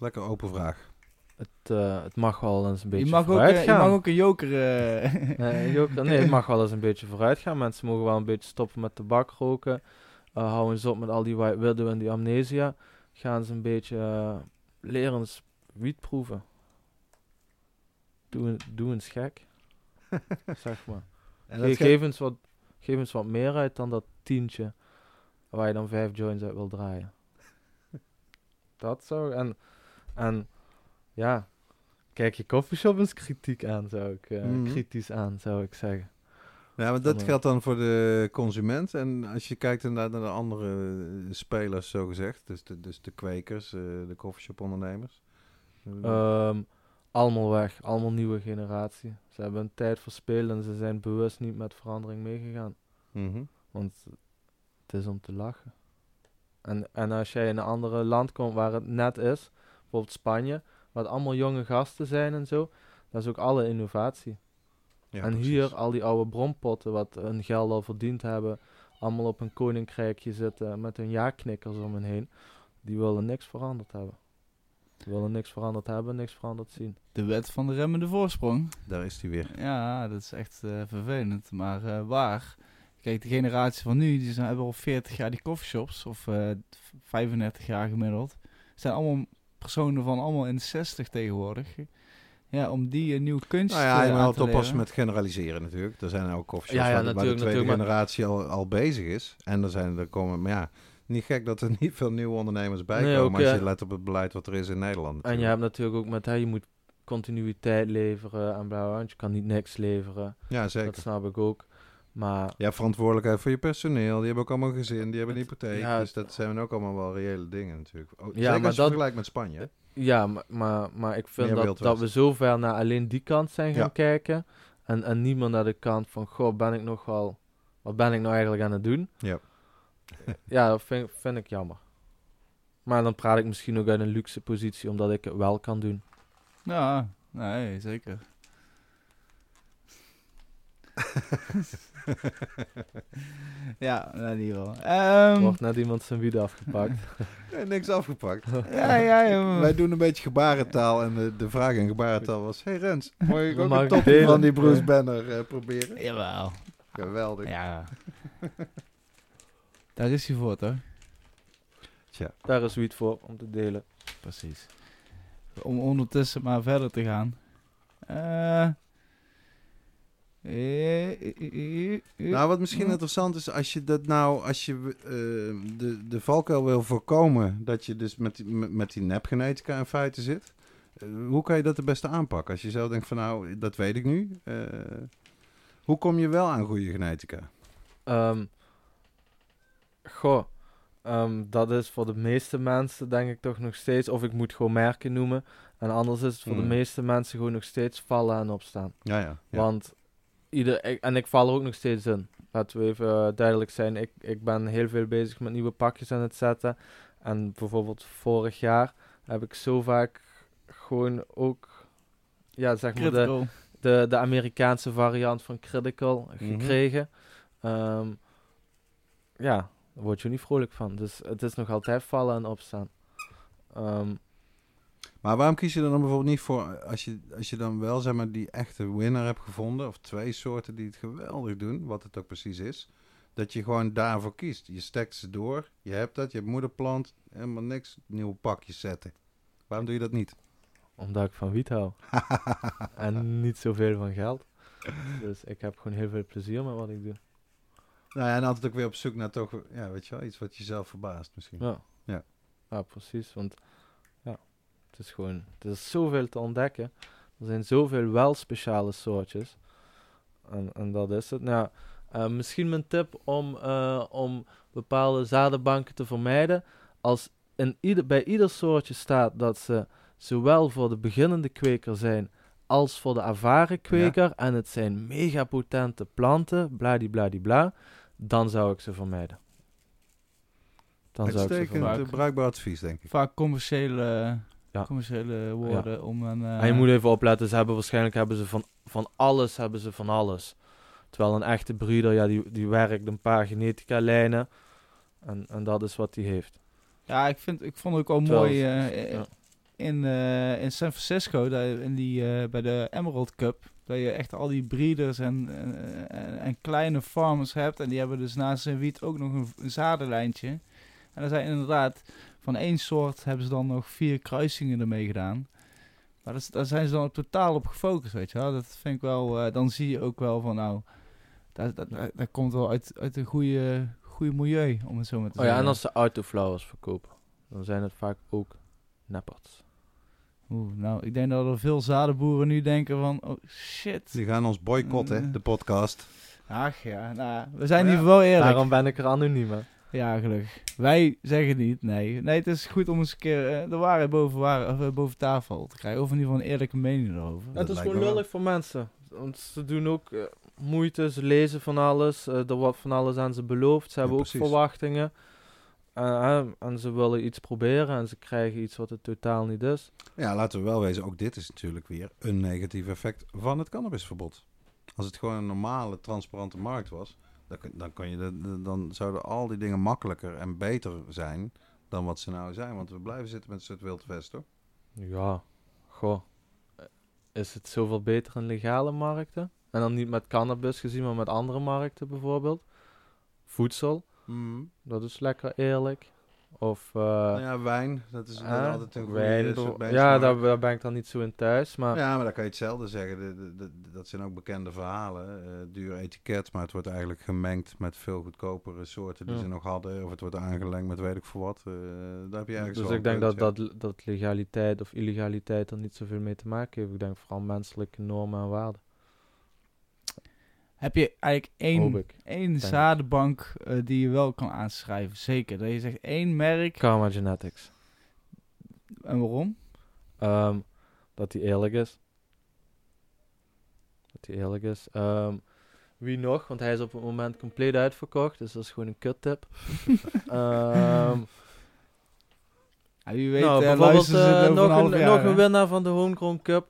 Lekker open vraag. het, eh, het mag wel eens een beetje Je mag, ook, vooruit eh, je gaan. mag ook een joker... eh, Nee, joker, nee, het mag wel eens een beetje vooruit gaan. Mensen mogen wel een beetje stoppen met tabak roken. Uh, houden eens op met al die white widow en die amnesia. Gaan ze een beetje eh, leren eens wiet proeven. Doe, doe eens gek. zeg maar. En Ge- dat geef, eens wat, geef eens wat meer uit dan dat tientje waar je dan vijf joints uit wil draaien. dat zou... En, en ja, kijk je coffeeshop eens kritiek aan, zou ik... eh, Mhm. Kritisch aan, zou ik zeggen. Ja, maar dat geldt dan voor de consument. En als je kijkt naar de andere eh, spelers, zo gezegd. Dus de, dus de kwekers, eh, de coffeeshop ondernemers. Allemaal weg, allemaal nieuwe generatie. Ze hebben een tijd verspeeld en ze zijn bewust niet met verandering meegegaan. Mhm. Want het is om te lachen. En, en als jij in een andere land komt waar het net is, bijvoorbeeld Spanje, waar allemaal jonge gasten zijn en zo, dat is ook alle innovatie. Ja, en precies. hier al die oude bronpotten, wat hun geld al verdiend hebben, allemaal op een koninkrijkje zitten met hun ja-knikkers om hen heen, die willen niks veranderd hebben. Die willen niks veranderd hebben, niks veranderd zien. de wet van de remmende voorsprong. Daar is hij weer. Ja, dat is echt eh, vervelend. Maar eh, waar? Kijk, de generatie van nu, die zijn, hebben al 40 jaar die coffeeshops. Of eh 35 jaar gemiddeld. zijn allemaal personen van allemaal in de 60 tegenwoordig. Ja, om die een nieuw kunst Nou ja, je eh, moet te oppassen met generaliseren natuurlijk. Er zijn ook coffeeshops Ja, ja, waar, de- waar de natuurlijk, tweede generatie al, al bezig is. En er zijn er komen, maar ja, niet gek dat er niet veel nieuwe ondernemers bij Nee, komen ook, als je eh, let op het beleid wat er is in Nederland. En je hebt natuurlijk ook met, hè, je moet continuïteit leveren en bla bla, want je kan niet niks leveren. Ja, zeker. Dat snap ik ook. Maar Je hebt verantwoordelijkheid voor je personeel. Die hebben ook allemaal gezin, die hebben een hypotheek. Ja, dus dat zijn ook allemaal wel reële dingen natuurlijk. Oh, Ja, zeker maar als je dat- vergelijkt met Spanje. hè? ja, maar, maar, maar ik vind Meer dat, dat we West. zo ver naar alleen die kant zijn gaan Ja. kijken. En, en niet meer naar de kant van, goh, ben ik nog wel, wat ben ik nou eigenlijk aan het doen? Ja. Ja, dat vind, vind ik jammer. Maar dan praat ik misschien ook uit een luxe positie, omdat ik het wel kan doen. Ja, nee, zeker. ja, in ieder geval. Ehm, Wordt net iemand zijn wieden afgepakt. Nee, niks afgepakt. ja, ja, ja. Wij doen een beetje gebarentaal en de, de vraag in gebarentaal was... Hey Rens, mag ik ook een topje van die Bruce. Banner eh, proberen? Jawel. Geweldig. Ja. Daar is hij voor, toch? Tja. Daar is wiet voor, om te delen. Precies. Om ondertussen maar verder te gaan. Eh. eh, eh, eh, Nou, wat misschien interessant is, als je dat nou, als je de, de valkuil wil voorkomen, dat je dus met die, met, met die nepgenetica in feite zit. hoe kan je dat het beste aanpakken? Als je zelf denkt van nou, dat weet ik nu. eh, hoe kom je wel aan goede genetica? Ehm, goh, Ehm, dat is voor de meeste mensen denk ik toch nog steeds, of ik moet gewoon merken noemen. En anders is het voor de Hmm. meeste mensen gewoon nog steeds vallen en opstaan. Ja, ja. ja. Want ieder, ik- en ik val er ook nog steeds in. Laten we even eh, duidelijk zijn. Ik, ik ben heel veel bezig met nieuwe pakjes aan het zetten. En bijvoorbeeld vorig jaar heb ik zo vaak gewoon ook, ja, zeg maar, de, de, de Amerikaanse variant van Critical Mhm. gekregen. Ehm, ja, daar word je niet vrolijk van. Dus het is nog altijd vallen en opstaan. Ehm, Maar waarom kies je er dan bijvoorbeeld niet voor, als je, als je dan wel zeg maar die echte winnaar hebt gevonden, of twee soorten die het geweldig doen, wat het ook precies is, dat je gewoon daarvoor kiest. Je stekt ze door, je hebt dat, je hebt moederplant, helemaal niks, nieuwe pakjes zetten. Waarom doe je dat niet? omdat ik van wiet hou. en niet zoveel van geld. Dus ik heb gewoon heel veel plezier met wat ik doe. Nou ja, en altijd ook weer op zoek naar toch, ja, weet je wel, iets wat jezelf verbaast misschien. Ja. Ja. Ja, precies. Want ja, het is gewoon, er is zoveel te ontdekken. Er zijn zoveel wel speciale soortjes. En, en dat is het. Nou, eh, misschien mijn tip om, eh, om bepaalde zadenbanken te vermijden. Als in ieder, bij ieder soortje staat dat ze zowel voor de beginnende kweker zijn als voor de ervaren kweker. En het zijn mega potente planten, bladibladibla. Dan zou ik ze vermijden. Dan zou ik ze vermijden. eh, bruikbaar advies, denk ik. Vaak commerciële, Ja. commerciële woorden om een... eh, En je moet even opletten, ze hebben waarschijnlijk hebben ze van, van alles, hebben ze van alles. Terwijl een echte breeder, ja, die, die werkt een paar genetica lijnen. En, en dat is wat hij heeft. Ja, ik, vind, ik vond het ook wel Terwijl- mooi eh, ja. in, eh, in San Francisco, daar, in die, eh, bij de Emerald Cup, dat je echt al die breeders en, en, en, kleine farmers hebt. En die hebben dus naast zijn wiet ook nog een, een zadenlijntje. En er zijn inderdaad, van één soort hebben ze dan nog vier kruisingen ermee gedaan. Maar dat, daar zijn ze dan totaal op gefocust, weet je wel. Dat vind ik wel, eh, dan zie je ook wel van nou, dat, dat, dat, dat komt wel uit, uit een goede, goede milieu, om het zo maar te Oh ja, zeggen. en als ze autoflowers verkopen, dan zijn het vaak ook neppers. Oeh, nou, ik denk dat er veel zadenboeren nu denken van, oh shit. Die gaan ons boycotten, Mm. de podcast. Ach ja, nou, we zijn Ja, hier wel eerlijk. Daarom ben ik er anoniem, hè. Ja, gelukkig. Wij zeggen niet, nee. Nee, het is goed om eens een keer eh, de waarheid boven, waar, of, eh, boven tafel te krijgen. Of in ieder geval een eerlijke mening erover. het is gewoon lullig voor mensen. Want ze doen ook eh, moeite, ze lezen van alles. eh, er wordt van alles aan ze beloofd. Ze Ja, hebben ook verwachtingen. En ze willen iets proberen en ze krijgen iets wat het totaal niet is. Ja, laten we wel wezen, ook dit is natuurlijk weer een negatief effect van het cannabisverbod. Als het gewoon een normale, transparante markt was, dan, dan, kan je de, dan zouden al die dingen makkelijker en beter zijn dan wat ze nou zijn. Want we blijven zitten met een soort wild west, hoor. Ja, goh. Eh, Is het zoveel beter in legale markten? En dan niet met cannabis gezien, maar met andere markten bijvoorbeeld. Voedsel, dat is lekker eerlijk. Of eh, nou ja, wijn, dat is altijd een goede wijn. benchmark. ja, daar, daar ben ik dan niet zo in thuis. Maar Ja, maar dan kan je hetzelfde zeggen. De- de- de- dat zijn ook bekende verhalen. eh, duur etiket, maar het wordt eigenlijk gemengd met veel goedkopere soorten die Ja. ze nog hadden. Of het wordt aangelengd met weet ik voor wat. eh, daar heb je eigenlijk dus ik denk dat, dat, dat legaliteit of illegaliteit er niet zoveel mee te maken heeft. Ik denk vooral menselijke normen en waarden. Heb je eigenlijk één, één zadenbank eh, die je wel kan aanschrijven? Zeker. Dat je zegt één merk. Karma Genetics. En waarom? Ehm, dat hij eerlijk is. Dat hij eerlijk is. Ehm, wie nog? Want hij is op het moment compleet uitverkocht. Dus dat is gewoon een kuttip. Ehm Ja, wie weet, nou, eh, bijvoorbeeld eh, nog, een half een, jaar, nog een winnaar van de Homegrown Cup.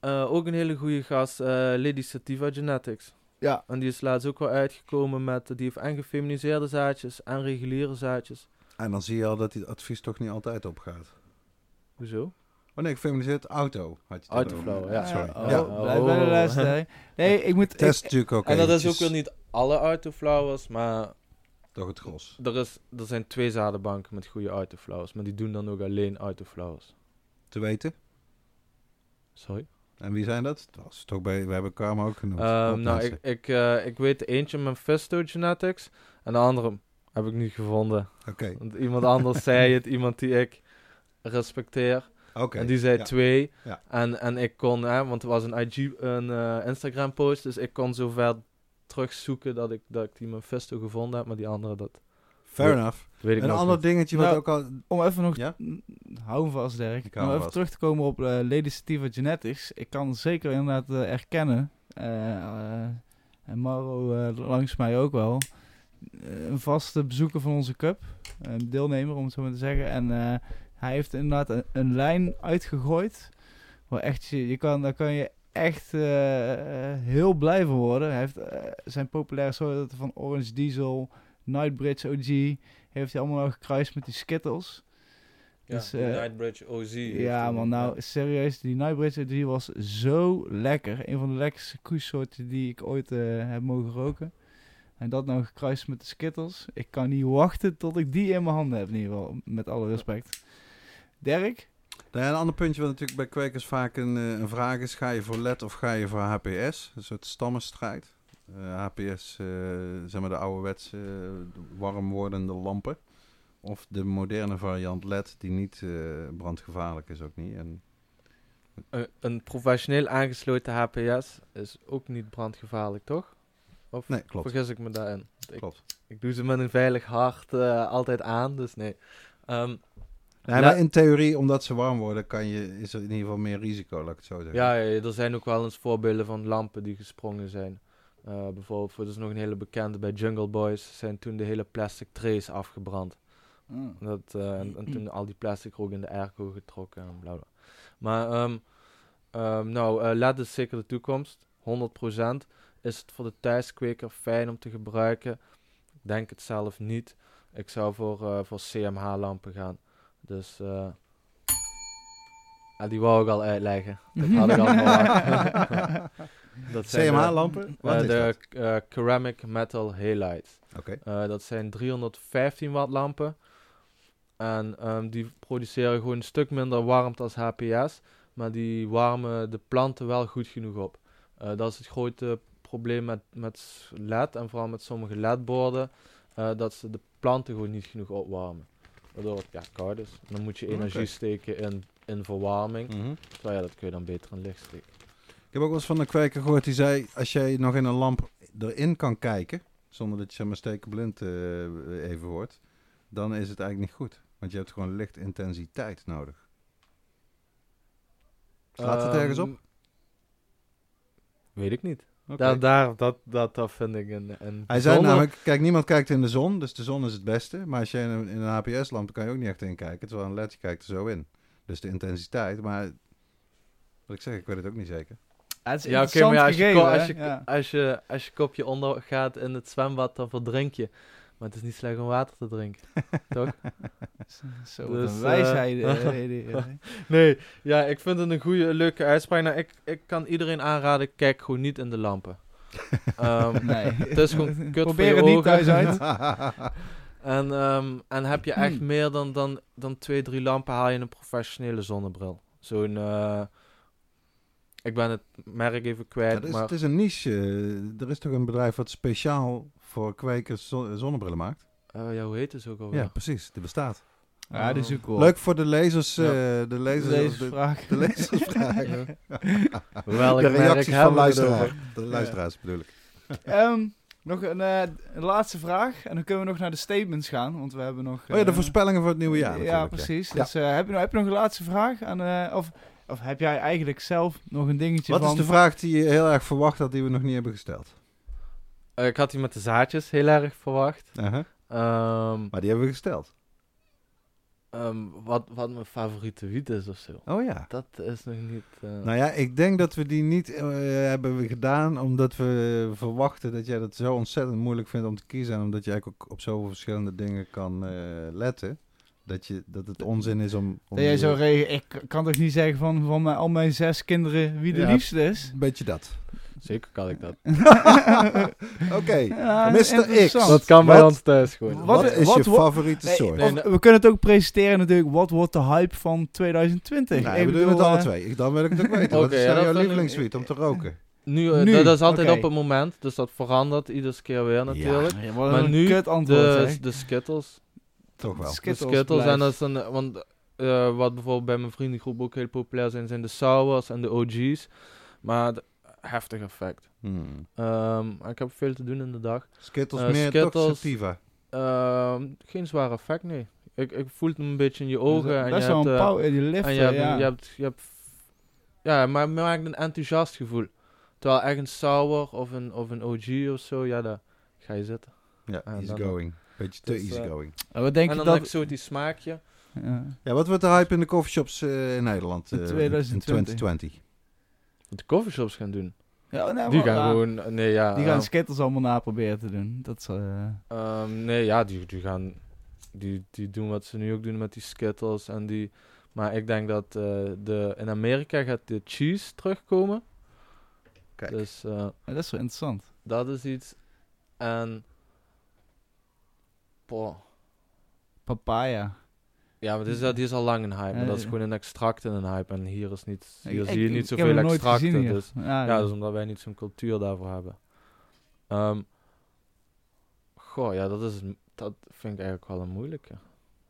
Eh, ook een hele goede gast. eh, Lady Sativa Genetics. Ja. En die is laatst ook wel uitgekomen met... Die heeft en gefeminiseerde zaadjes en reguliere zaadjes. En dan zie je al dat die advies toch niet altijd opgaat. Hoezo? Oh nee, gefeminiseerd auto. Had je het Autoflow, ja. Sorry. Oh, ja. blijf bij de Oh. luisteren. Nee, ik moet... Test ik- natuurlijk ook en dat is ook weer niet alle autoflowers, maar Toch het gros. er, is, er zijn twee zadenbanken met goede autoflowers. Maar die doen dan ook alleen autoflowers. Te weten. Sorry? En wie zijn dat? Dat was toch bij, we hebben Karma ook genoemd. Ehm, nou, ik, ik, eh, ik weet eentje Mephisto Genetics. En de andere heb ik niet gevonden. Oké, Want iemand anders zei het, iemand die ik respecteer. oké. En die zei ja. twee. Ja. En, en ik kon, hè, want het was een, IG, een eh, Instagram post. Dus ik kon zover terugzoeken dat ik, dat ik die Mephisto gevonden heb. Maar die andere, dat Fair enough. Weet ik Een ander niet. dingetje wat Nou, ook al... Om even nog... Ja? Hou hem vast, Dirk. Ik Om even vast. terug te komen op uh, Lady Sativa Genetics. Ik kan zeker inderdaad eh, erkennen. eh, eh, en Maro eh, langs mij ook wel. eh, een vaste bezoeker van onze cup. Een deelnemer, om het zo maar te zeggen. En eh, hij heeft inderdaad een, een lijn uitgegooid. Waar echt, je, je kan, daar kan je echt eh, eh, heel blij van worden. Hij heeft eh, zijn populaire soorten van Orange Diesel, Nightbridge OG... heeft hij allemaal nog gekruist met die Skittles. Ja, dus, die eh, Nightbridge OZ. heeft Ja, man, nou serieus, die Nightbridge die was zo lekker. Een van de lekkerste koesoorten die ik ooit eh, heb mogen roken. En dat nou gekruist met de Skittles. Ik kan niet wachten tot ik die in mijn handen heb, in ieder geval. Met alle respect. Dirk? Nou ja, een ander puntje wat natuurlijk bij kwekers vaak een, eh, een vraag is: ga je voor LED of ga je voor HPS? Een soort stammenstrijd. Eh, HPS, eh, zeg maar de ouderwetse eh, warm wordende lampen. Of de moderne variant LED, die niet eh, brandgevaarlijk is ook niet. En, Een, een professioneel aangesloten HPS is ook niet brandgevaarlijk, toch? Of nee, klopt. vergis ik me daarin? Ik, klopt. ik doe ze met een veilig hart eh, altijd aan, dus nee. Ehm, Nee, maar in theorie, omdat ze warm worden, kan je, is er in ieder geval meer risico, laat ik het zo zeggen. ja, ja, er zijn ook wel eens voorbeelden van lampen die gesprongen zijn. Eh, bijvoorbeeld, voor, dat is nog een hele bekende bij Jungle Boys, zijn toen de hele plastic trays afgebrand. Dat, eh, en, en toen al die plastic rook in de airco getrokken en bla bla. Maar, ehm, nou, eh LED is zeker de toekomst. 100% is het voor de thuiskweker fijn om te gebruiken. Ik denk het zelf niet. Ik zou voor, eh, voor CMH-lampen gaan. Dus, ah, die wou ik al uitleggen. Dat had ik al. Dat zijn de- CMH-lampen? Eh, de eh, Ceramic Metal Halides. Oké. Eh, dat zijn 315 watt lampen. En ehm, die produceren gewoon een stuk minder warmte als HPS. Maar die warmen de planten wel goed genoeg op. Eh, dat is het grote probleem met, met LED. En vooral met sommige LED-borden. eh, dat ze de planten gewoon niet genoeg opwarmen. Waardoor het ja, koud is. Dan moet je energie steken in, in verwarming. Mhm. Terwijl ja, dat kun je dan beter in licht steken. Ik heb ook wel eens van een kweker gehoord die zei: als jij nog in een lamp erin kan kijken, zonder dat je zeg maar stekenblind eh, even wordt, dan is het eigenlijk niet goed. Want je hebt gewoon lichtintensiteit nodig. Staat het ergens op? Ehm, Weet ik niet. Daar, daar, dat, dat, dat vind ik een, een Hij zei namelijk, kijk, niemand kijkt in de zon, dus de zon is het beste. Maar als je in een, in een HPS-lamp kan je ook niet echt in kijken, terwijl een LED je kijkt er zo in. Dus de intensiteit, maar wat ik zeg, ik weet het ook niet zeker. Ja, het is Ja, oké, interessant maar ja, als, je, gegeven, als, je, Ja. als, je, als je kopje ondergaat in het zwembad, dan verdrink je. Maar het is niet slecht om water te drinken, toch? Zo, Dus, een eh, wijsheid. eh. Nee, ja, ik vind het een goede, leuke uitspraak. Nou, ik, ik kan iedereen aanraden, kijk gewoon niet in de lampen. Ehm, Nee. Het is gewoon kut voor Probeer je het niet ogen. thuis uit. En, ehm, en heb je echt Hmm. meer dan, dan, dan twee, drie lampen, haal je een professionele zonnebril. Zo'n, eh, ik ben het merk even kwijt, het, is, maar het is een niche. er is toch een bedrijf wat speciaal voor kwekers zon- zonnebrillen maakt? eh, ja, hoe heet het ook alweer? Ja, precies. Die bestaat. Ja, die is ook cool. Leuk voor de lezers. Ja. eh, de lezers. De, lezersvragen. Welk de merk reacties van luisteraars. De luisteraars bedoel ik. Ehm, nog een, eh, een laatste vraag. En dan kunnen we nog naar de statements gaan. Want we hebben nog... Oh ja, de voorspellingen voor het nieuwe jaar. Ja, precies. Ja. Dus eh, heb, je nog, heb je nog een laatste vraag? Aan, eh, of, of heb jij eigenlijk zelf nog een dingetje Wat van... is de vraag die je heel erg verwacht had, die we nog niet hebben gesteld? Eh, ik had die met de zaadjes heel erg verwacht. Aha. Ehm, Maar die hebben we gesteld. ehm, wat, wat mijn favoriete wiet is of zo. Oh ja. Dat is nog niet... eh, Nou ja, ik denk dat we die niet eh, hebben gedaan omdat we verwachten dat jij dat zo ontzettend moeilijk vindt om te kiezen. En omdat je eigenlijk ook op zoveel verschillende dingen kan eh, letten. Dat, je, dat het onzin is om... om Dat jij zo ik kan toch niet zeggen van, van mijn, al mijn zes kinderen wie de Ja. liefste is? Een beetje dat. Zeker kan ik dat. Oké, Ja, Mr. X. Dat kan bij Wat- ons thuis gewoon. wat, wat- is wat- je favoriete Nee, soort? nee, we kunnen het ook presenteren natuurlijk. Wat wordt de hype van 2020? Nou, Ik we doen het bedoel, alle eh, twee. Ik- Dan wil ik het ook weten. Wat is ja, jouw lievelingssweet om te roken? Nu, eh, Nu, dat is altijd op het moment, dus dat verandert iedere keer weer natuurlijk. Ja, Maar nu antwoord, De, de Skittles. Toch wel. De Skittles Skittles en dat is een, want eh, wat bijvoorbeeld bij mijn vriendengroep ook heel populair zijn, zijn de Sours en de OG's. Maar heftig effect. Hmm. Ehm, ik heb veel te doen in de dag. Skittles Eh, meer toch Skittles- sativa. Ehm, geen zwaar effect, nee. Ik, ik voel het een beetje in je ogen. en Best je wel hebt, een eh, pauw in die lift. En je hebt, ja. je hebt, je hebt, ja, maar het maakt een enthousiast gevoel. Terwijl echt een sour of een, of een OG of zo, ja, daar ga je zitten. Ja, En dan- going. Beetje te Dus, easy eh, going. En wat denk en je dan dat... exotisch smaakje. Ja. Ja, wat wordt de hype in de coffeeshops eh in Nederland In eh, 2020? in 2020? Wat de coffeeshops gaan doen. Ja, nee, die gaan ja, gewoon, nee ja. Die gaan eh, Skittles allemaal naproberen te doen. Dat is... eh, Ehm, nee, ja, die, die gaan. Die, die doen wat ze nu ook doen met die Skittles en die. Maar ik denk dat eh, de, in Amerika gaat de cheese terugkomen. Kijk. Dus eh, ja, dat is wel interessant. dat is iets. En. Boah. Papaya. Ja, maar dit is, die is al lang een hype. Maar dat is gewoon een extract in een hype. En hier, is niet, hier Ik- zie je ik- niet ik heb zoveel extracten. gezien hier. Dus, Ja, ja, dat is omdat wij niet zo'n cultuur daarvoor hebben. Ehm, goh, ja, dat, is, dat vind ik eigenlijk wel een moeilijke.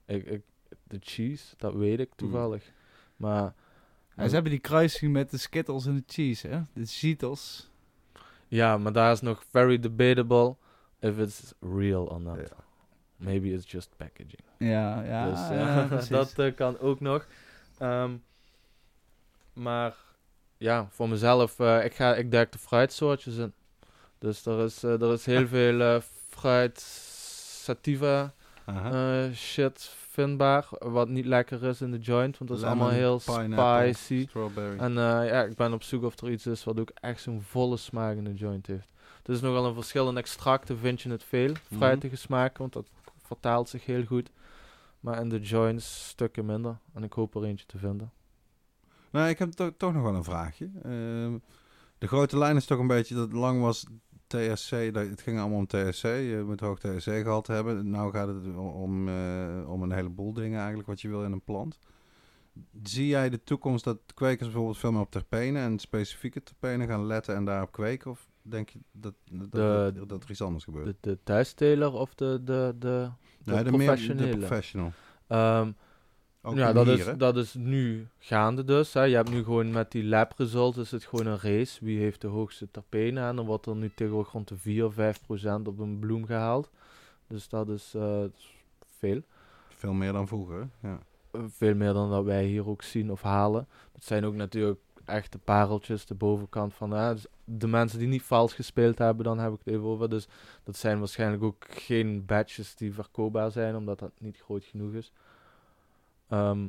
Ik, ik, de cheese, dat weet Hmm. ik toevallig. Maar Ja, ze hebben die kruising met de Skittles en de cheese, hè? De Cheetos. ja, maar daar is nog very debatable if it's real or not. Ja. Maybe it's just packaging. Ja, ja, dus ja, dat eh, kan ook nog. Ehm, maar ja, voor mezelf, eh, ik, ga, ik duik de fruitsoortjes in. Dus er is, eh, er is heel veel fruit sativa shit vindbaar. Wat niet lekker is in de joint, want dat is Lemon, allemaal heel spicy. Strawberry. En ja, ik ben op zoek of er iets is wat ook echt zo'n volle smaak in de joint heeft. Er is nogal een verschil in extracten, vind je het veel. Mhm. Fruitige smaken, want dat vertaalt zich heel goed. Maar in de joints stukken minder. En ik hoop er eentje te vinden. Nou, ik heb to- toch nog wel een vraagje. Ehm, de grote lijn is toch een beetje dat lang was TSC, dat, het ging allemaal om TSC, je moet hoog TSC gehalte hebben. Nou gaat het om, eh, om een heleboel dingen eigenlijk wat je wil in een plant. Zie jij de toekomst dat kwekers bijvoorbeeld veel meer op terpenen en specifieke terpenen gaan letten en daarop kweken? Of denk je dat, dat, De- dat, dat er iets anders gebeurt? De, de thuisteler of de, de, de, de Nee, de, meer, de professionele? professional. Ehm, Ook ja, dat hier, is, hè? dat is nu gaande dus. Hè. Je hebt nu gewoon met die lab results is het gewoon een race. Wie heeft de hoogste terpenen? En dan wordt er nu tegenwoordig rond de 4 of 5 procent op een bloem gehaald. Dus dat is, eh, veel. Veel meer dan vroeger, ja. Eh, Veel meer dan dat wij hier ook zien of halen. Dat zijn ook natuurlijk echte pareltjes, de bovenkant van hè, dus de mensen die niet vals gespeeld hebben, dan heb ik het even over. Dus dat zijn waarschijnlijk ook geen badges die verkoopbaar zijn, omdat dat niet groot genoeg is. Ehm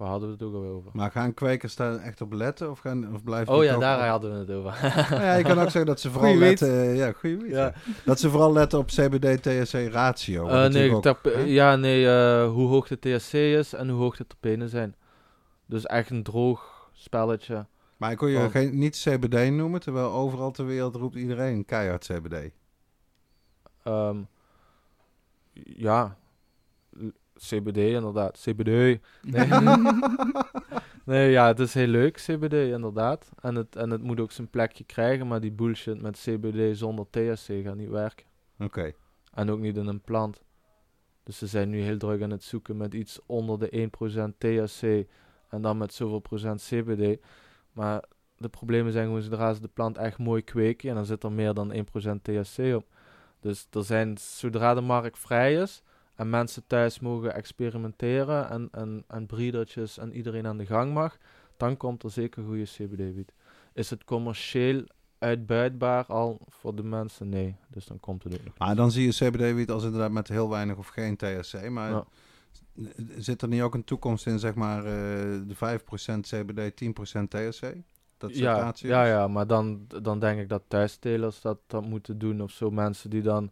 waar hadden we het ook alweer over? Maar gaan kwekers daar echt op letten of, gaan, of blijven Oh ja, daar hadden we het over. Nou ja, je kan ook zeggen dat ze vooral Goeie weet. letten... eh, ja, goeie weet, Ja. ja. Dat ze vooral letten op CBD-THC ratio. wat Eh, nee, ook, ja, nee, eh, hoe hoog de THC is en hoe hoog de terpenen zijn. Dus echt een droog spelletje. Maar ik kon je geen, niet CBD noemen, terwijl overal ter wereld roept iedereen keihard CBD. Ehm, ja, CBD inderdaad. CBD. Nee. nee, ja, het is heel leuk, CBD inderdaad. En het, en het moet ook zijn plekje krijgen, maar die bullshit met CBD zonder THC gaat niet werken. Oké. En ook niet in een plant. Dus ze zijn nu heel druk aan het zoeken met iets onder de 1% THC en dan met zoveel procent CBD. Maar de problemen zijn gewoon zodra ze de plant echt mooi kweken en dan zit er meer dan 1% THC op. Dus er zijn, zodra de markt vrij is en mensen thuis mogen experimenteren en, en, en breedertjes en iedereen aan de gang mag, dan komt er zeker goede CBD-wiet. Is het commercieel uitbuitbaar al voor de mensen? Nee, dus dan komt het ook nog. Maar dan zie je CBD-wiet als inderdaad met heel weinig of geen THC. Maar Ja. Zit er niet ook een toekomst in, zeg maar, eh, de 5% CBD, 10% THC? Dat ja, ja, ja, maar dan, dan denk ik dat thuisstelers dat, dat moeten doen. Of zo mensen die dan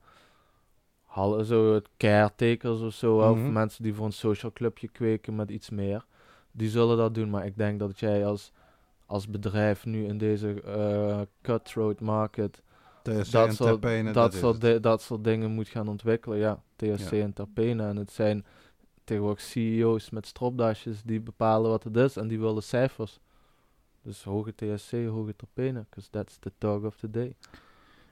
hal- zo het caretakers of zo. Of Mhm. mensen die voor een social clubje kweken met iets meer. Die zullen dat doen. Maar ik denk dat jij als, als bedrijf nu in deze eh, cutthroat market THC dat en soort- terpenen, dat, soort di- dat soort dingen moet gaan ontwikkelen. Ja, THC Ja. en terpenen. En het zijn tegenwoordig CEO's met stropdasjes die bepalen wat het is. En die willen cijfers. Dus hoge THC, hoge terpenen. Because that's the talk of the day.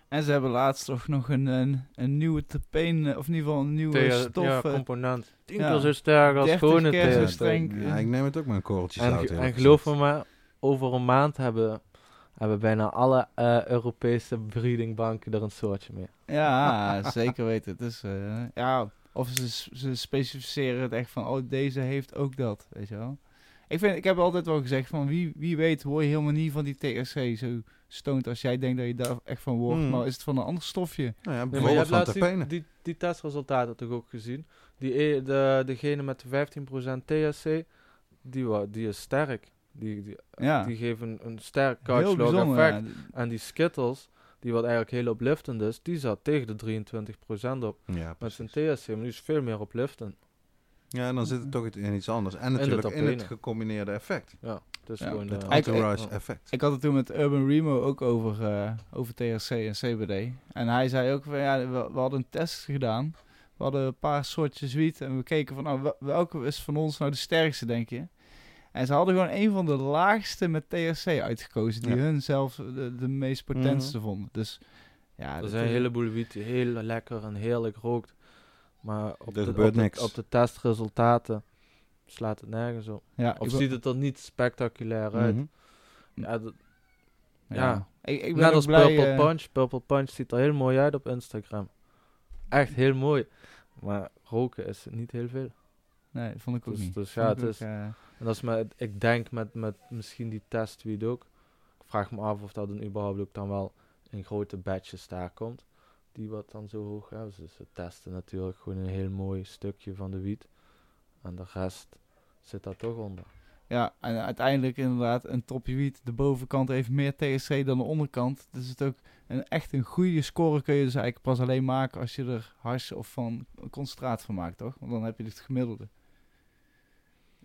En ze hebben laatst toch nog een, een, een nieuwe terpeen, eh, of in ieder geval een nieuwe stof. ja, component. Tien ja. keer zo sterk als 30 gewone keer zo THC. streng. Ja, ik neem het ook met een korreltje En, zout. en geloof me maar, over een maand hebben, hebben bijna alle eh, Europese breedingbanken er een soortje mee. Ja, zeker weten. Het is, eh, ja, of ze, ze specificeren het echt van, oh, deze heeft ook dat, weet je wel. Ik, vind, ik heb altijd wel gezegd van, wie, wie weet hoor je helemaal niet van die THC zo stoned als jij denkt dat je daar echt van wordt. Mm. Maar is het van een ander stofje? Nou ja, Nee, maar je bijvoorbeeld hebt van laatst die, die, die testresultaten toch ook gezien? Die, e- de, degene met de 15% THC, die, die is sterk. Die, die, Ja, die geven een sterk heel couch log bijzonder. effect. ja. En die Skittles, die wat eigenlijk heel opliftend is, die zat tegen de 23% op. Ja, Met zijn THC, maar die is veel meer opliftend. Ja, en dan zit het toch in iets anders. En natuurlijk in het terpenen. gecombineerde effect. Ja, dus Ja, gewoon... Het eh, entourage effect. Ik had het toen met Urban Remo ook over, eh, over THC en CBD. En hij zei ook van ja, we, we hadden een test gedaan. We hadden een paar soortjes wiet en we keken van nou, wel- welke is van ons nou de sterkste, denk je? En ze hadden gewoon een van de laagste met THC uitgekozen, die Ja. hun zelf de, de meest potentste vonden. Dus ja, er dat zijn een heleboel wiet die heel lekker en heerlijk rookt. Maar op, de, gebeurt op, de, niks. op de testresultaten slaat het nergens op. ja, Of ziet het er niet spectaculair uit. Mhm. Ja, dat- ja. ja. Ik, ik ben net als blij, Purple eh, Punch. Purple Punch ziet er heel mooi uit op Instagram. Echt heel mooi. Maar roken is niet heel veel. Nee, dat vond ik ook Dus- niet. dus ja, het is- eh, En dat is met, ik denk met, met misschien die testweed ook. Ik vraag me af of dat dan überhaupt ook dan wel in grote batches daar komt. Die wat dan zo hoog hebben. Dus ze testen natuurlijk gewoon een heel mooi stukje van de wiet. En de rest zit daar toch onder. Ja, en uiteindelijk inderdaad een topje wiet. De bovenkant heeft meer THC dan de onderkant. Dus het is ook een, echt een goede score kun je dus eigenlijk pas alleen maken als je er hash of van concentraat van maakt, toch? Want dan heb je het gemiddelde.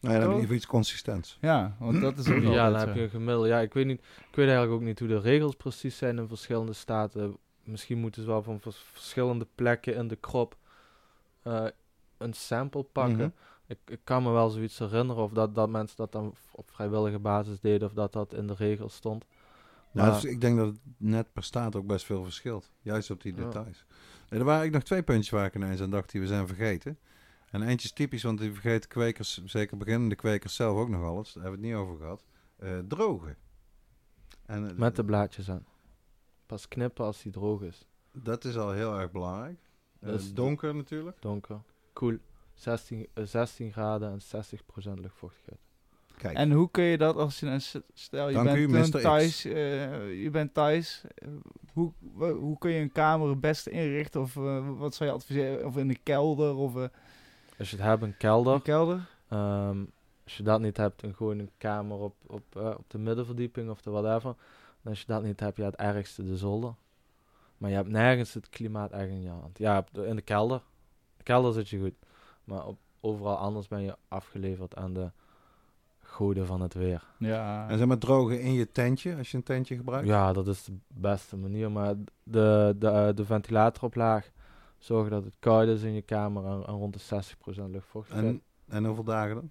Nou ja, dan heb je geval iets consistents. Ja, want dat is ook Ja, dan heb je een gemiddelde. Ja, ik weet, niet, ik weet eigenlijk ook niet hoe de regels precies zijn in verschillende staten. Misschien moeten ze wel van vers- verschillende plekken in de krop eh, een sample pakken. Mhm. Ik, ik kan me wel zoiets herinneren of dat, dat mensen dat dan op vrijwillige basis deden of dat dat in de regels stond. Nou, Maar- dus ik denk dat het net per staat ook best veel verschilt. Juist op die Ja. details. Nee, er waren eigenlijk nog twee puntjes waar ik ineens aan dacht die we zijn vergeten. En eentje is typisch, want die vergeten kwekers, zeker beginnende kwekers zelf ook nog alles. Daar hebben we het niet over gehad. Eh, drogen. En, eh, Met de blaadjes aan. Pas knippen als die droog is. Dat is al heel erg belangrijk. Dat is- donker natuurlijk. Donker. Koel. 16, eh, 16 graden en 60% luchtvochtigheid. Kijk, En hoe kun je dat als je, een stel je Dank u, bent X. thuis, eh, je bent thuis, hoe, hoe kun je een kamer het beste inrichten? Of wat zou je adviseren? Of in de kelder of Als je het hebt, een kelder. een kelder? Ehm, als je dat niet hebt, dan gewoon een kamer op, op, eh, op de middenverdieping of de whatever. En als je dat niet hebt, ja, het ergste de zolder. Maar je hebt nergens het klimaat echt in je hand. Ja, in de kelder. De kelder zit je goed. Maar op, overal anders ben je afgeleverd aan de goden van het weer. Ja. en zeg maar drogen in je tentje, als je een tentje gebruikt. Ja, dat is de beste manier. Maar de, de, eh, de ventilator op laag zorgen dat het koud is in je kamer en, en rond de 60% luchtvochtigheid. En, en hoeveel dagen dan?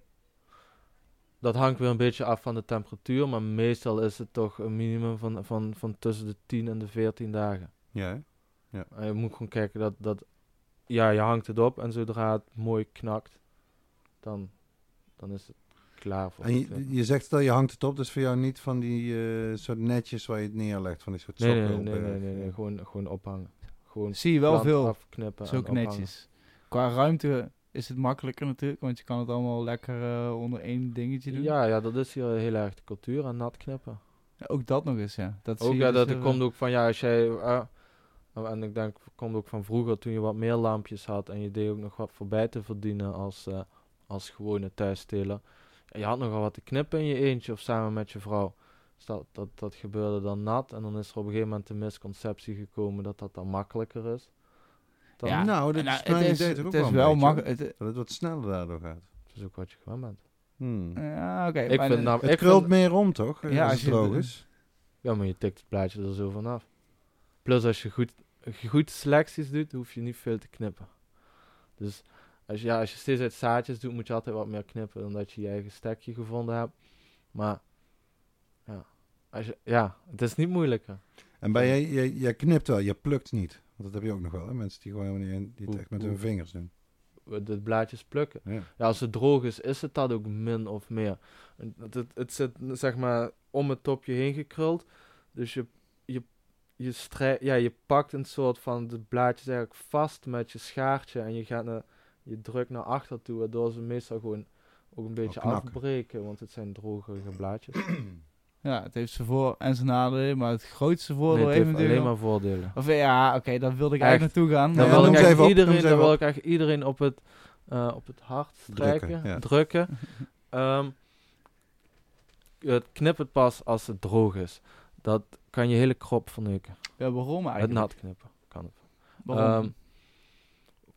Dat hangt weer een beetje af van de temperatuur, maar meestal is het toch een minimum van, van, van tussen de 10 en de 14 dagen. Ja, hè? En je moet gewoon kijken dat, dat, ja, je hangt het op en zodra het mooi knakt, dan, dan is het klaar voor En je, je zegt dat je hangt het op, dus voor jou niet van die eh, soort netjes waar je het neerlegt, van die soort nee, sokken nee, op, nee, eh, nee, nee, nee, gewoon, gewoon ophangen. Gewoon Zie je wel veel, afknippen ophangen. netjes. Qua ruimte is het makkelijker natuurlijk, want je kan het allemaal lekker eh, onder één dingetje doen. Ja, ja, dat is hier heel erg de cultuur aan nat knippen. Ja, Ook dat nog eens, ja. Dat Ook zie je ja, dus dat er veel. komt ook van ja, als jij. eh, en ik denk, komt ook van vroeger toen je wat meer lampjes had en je deed ook nog wat voorbij te verdienen als, eh, als gewone thuissteler. Ja, je had nogal wat te knippen in je eentje of samen met je vrouw. Dus dat, dat, dat gebeurde dan nat en dan is er op een gegeven moment de misconceptie gekomen dat dat dan makkelijker is. Dan, Ja, Nou, dat Nou, is het ook het is wel makkelijk. het- Dat het wat sneller daardoor gaat. Dat is ook wat je gewend bent. Hmm. Ja, oké. Nou- Het ik krult vind- meer om, toch? eh, Ja, als als het je- droog is. Ja, maar je tikt het plaatje er zo vanaf. Plus als je goed, als je goed selecties doet, hoef je niet veel te knippen. Dus als je, ja, als je steeds uit zaadjes doet, moet je altijd wat meer knippen dan dat je je eigen stekje gevonden hebt. Maar ja, als je, ja het is niet moeilijker. En bij jij, jij, jij knipt wel, je plukt niet. Want dat heb je ook nog wel, hè? Mensen die gewoon helemaal niet, in- die het echt met hun vingers doen. De blaadjes plukken. Ja. Ja, als het droog is, is het dat ook min of meer. Het, het, het zit zeg maar om het topje heen gekruld. Dus je, je, je, strij- ja, je pakt een soort van de blaadjes eigenlijk vast met je schaartje en je gaat naar, je drukt naar achter toe, waardoor ze meestal gewoon ook een beetje afbreken, want het zijn drogere blaadjes. Ja, het heeft zijn voor- en zijn nadelen, maar het grootste voordeel Nee, het heeft alleen maar voordelen. Of ja, oké, daar wilde ik Echt. eigenlijk naartoe gaan. Dan Ja, wil ik noem iedereen, dan wil op. ik echt iedereen op het, eh, op het hart Drukken, strijken, ja. drukken. Ehm, het knippert pas als het droog is. Dat kan je hele krop verneuken. Ja, waarom Het eigenlijk? nat knippen kan het. Waarom?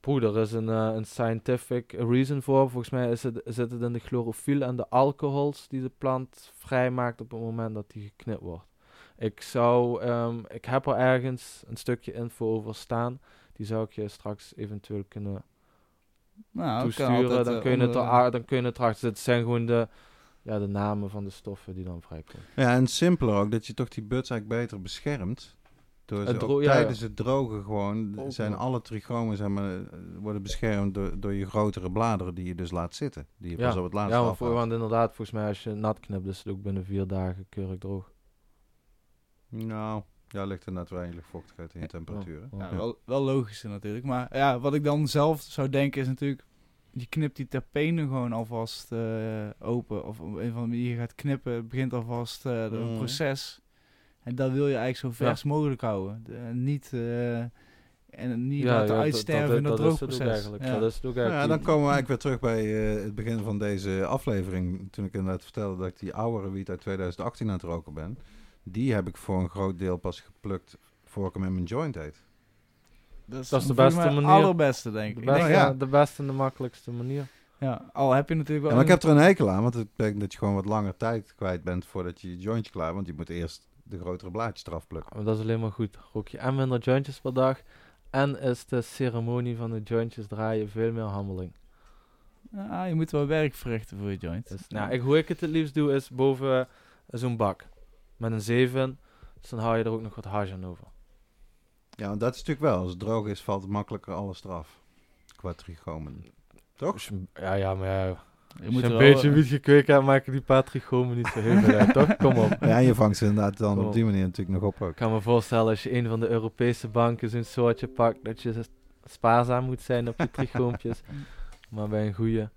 Poeh, er is een, eh, een scientific reason voor. Volgens mij is het, zit het in de chlorofiel en de alcohols die de plant vrijmaakt op het moment dat die geknipt wordt. Ik zou, ehm, ik heb er ergens een stukje info over staan. Die zou ik je straks eventueel kunnen nou, toesturen. altijd, dan, eh, kun je het onder- er, dan kun je het erachter zetten. Het zijn gewoon de, ja, de namen van de stoffen die dan vrijkomen. Ja, en simpeler ook, dat je toch die buds eigenlijk beter beschermt. Door Het ze dro- ook ja, ja. tijdens het drogen gewoon, zijn alle trichomen zeg maar, worden beschermd door, door je grotere bladeren die je dus laat zitten. Die je Ja. pas op het laatste Ja, maar voor, want inderdaad, volgens mij als je nat knipt, is het ook binnen vier dagen keurig droog. Nou, ja, ligt er net weinig vochtigheid in je temperatuur. Ja. Ja, wel, wel logisch natuurlijk. Maar ja, wat ik dan zelf zou denken is natuurlijk... Je knipt die terpenen gewoon alvast eh, open. Of op een van de manier je gaat knippen, het begint alvast eh het Mhm. proces. En dat wil je eigenlijk zo vers mogelijk houden. De- niet, eh, en niet laten dat- uitsterven in dat, dat is het ook droogproces. eigenlijk. Ja. Dat is het ook Nou ja, eigenlijk. dan komen we eigenlijk weer terug bij eh, het begin van deze aflevering. Toen ik inderdaad vertelde dat ik die oudere wiet uit 2018 aan het roken ben. Die heb ik voor een groot deel pas geplukt voor ik hem in mijn joint eet. Dat is, Dat is de beste manier. allerbeste, denk de, ik. beste, Ik denk, ja. de beste en de makkelijkste manier. ja, al heb je natuurlijk Ja, wel... maar ik heb er een hekel aan, want het betekent dat je gewoon wat langer tijd kwijt bent voordat je je jointje klaar Want je moet eerst de grotere blaadjes eraf plukken. Maar dat is alleen maar goed. Rook je en minder jointjes per dag. En is de ceremonie van de jointjes draaien veel meer handeling. Ja, je moet wel werk verrichten voor je joint. Dus, nou, ik, hoe ik het het liefst doe is boven eh, zo'n bak. Met een zeven. Dus dan hou je er ook nog wat hash aan over. Ja, want dat is natuurlijk wel. Als het droog is, valt het makkelijker alles eraf. Qua trichomen. Toch? Ja, ja, maar ja, je als moet je een beetje eh, wiet gekweekt hebt, maken die patrichomen niet zo heel veel uit, toch? Kom op. Ja, en je vangt ze inderdaad dan Kom op die manier natuurlijk nog op ook. Ik kan me voorstellen als je een van de Europese banken zo'n soortje pakt, dat je spaarzaam moet zijn op je trichoompjes. maar bij een goede.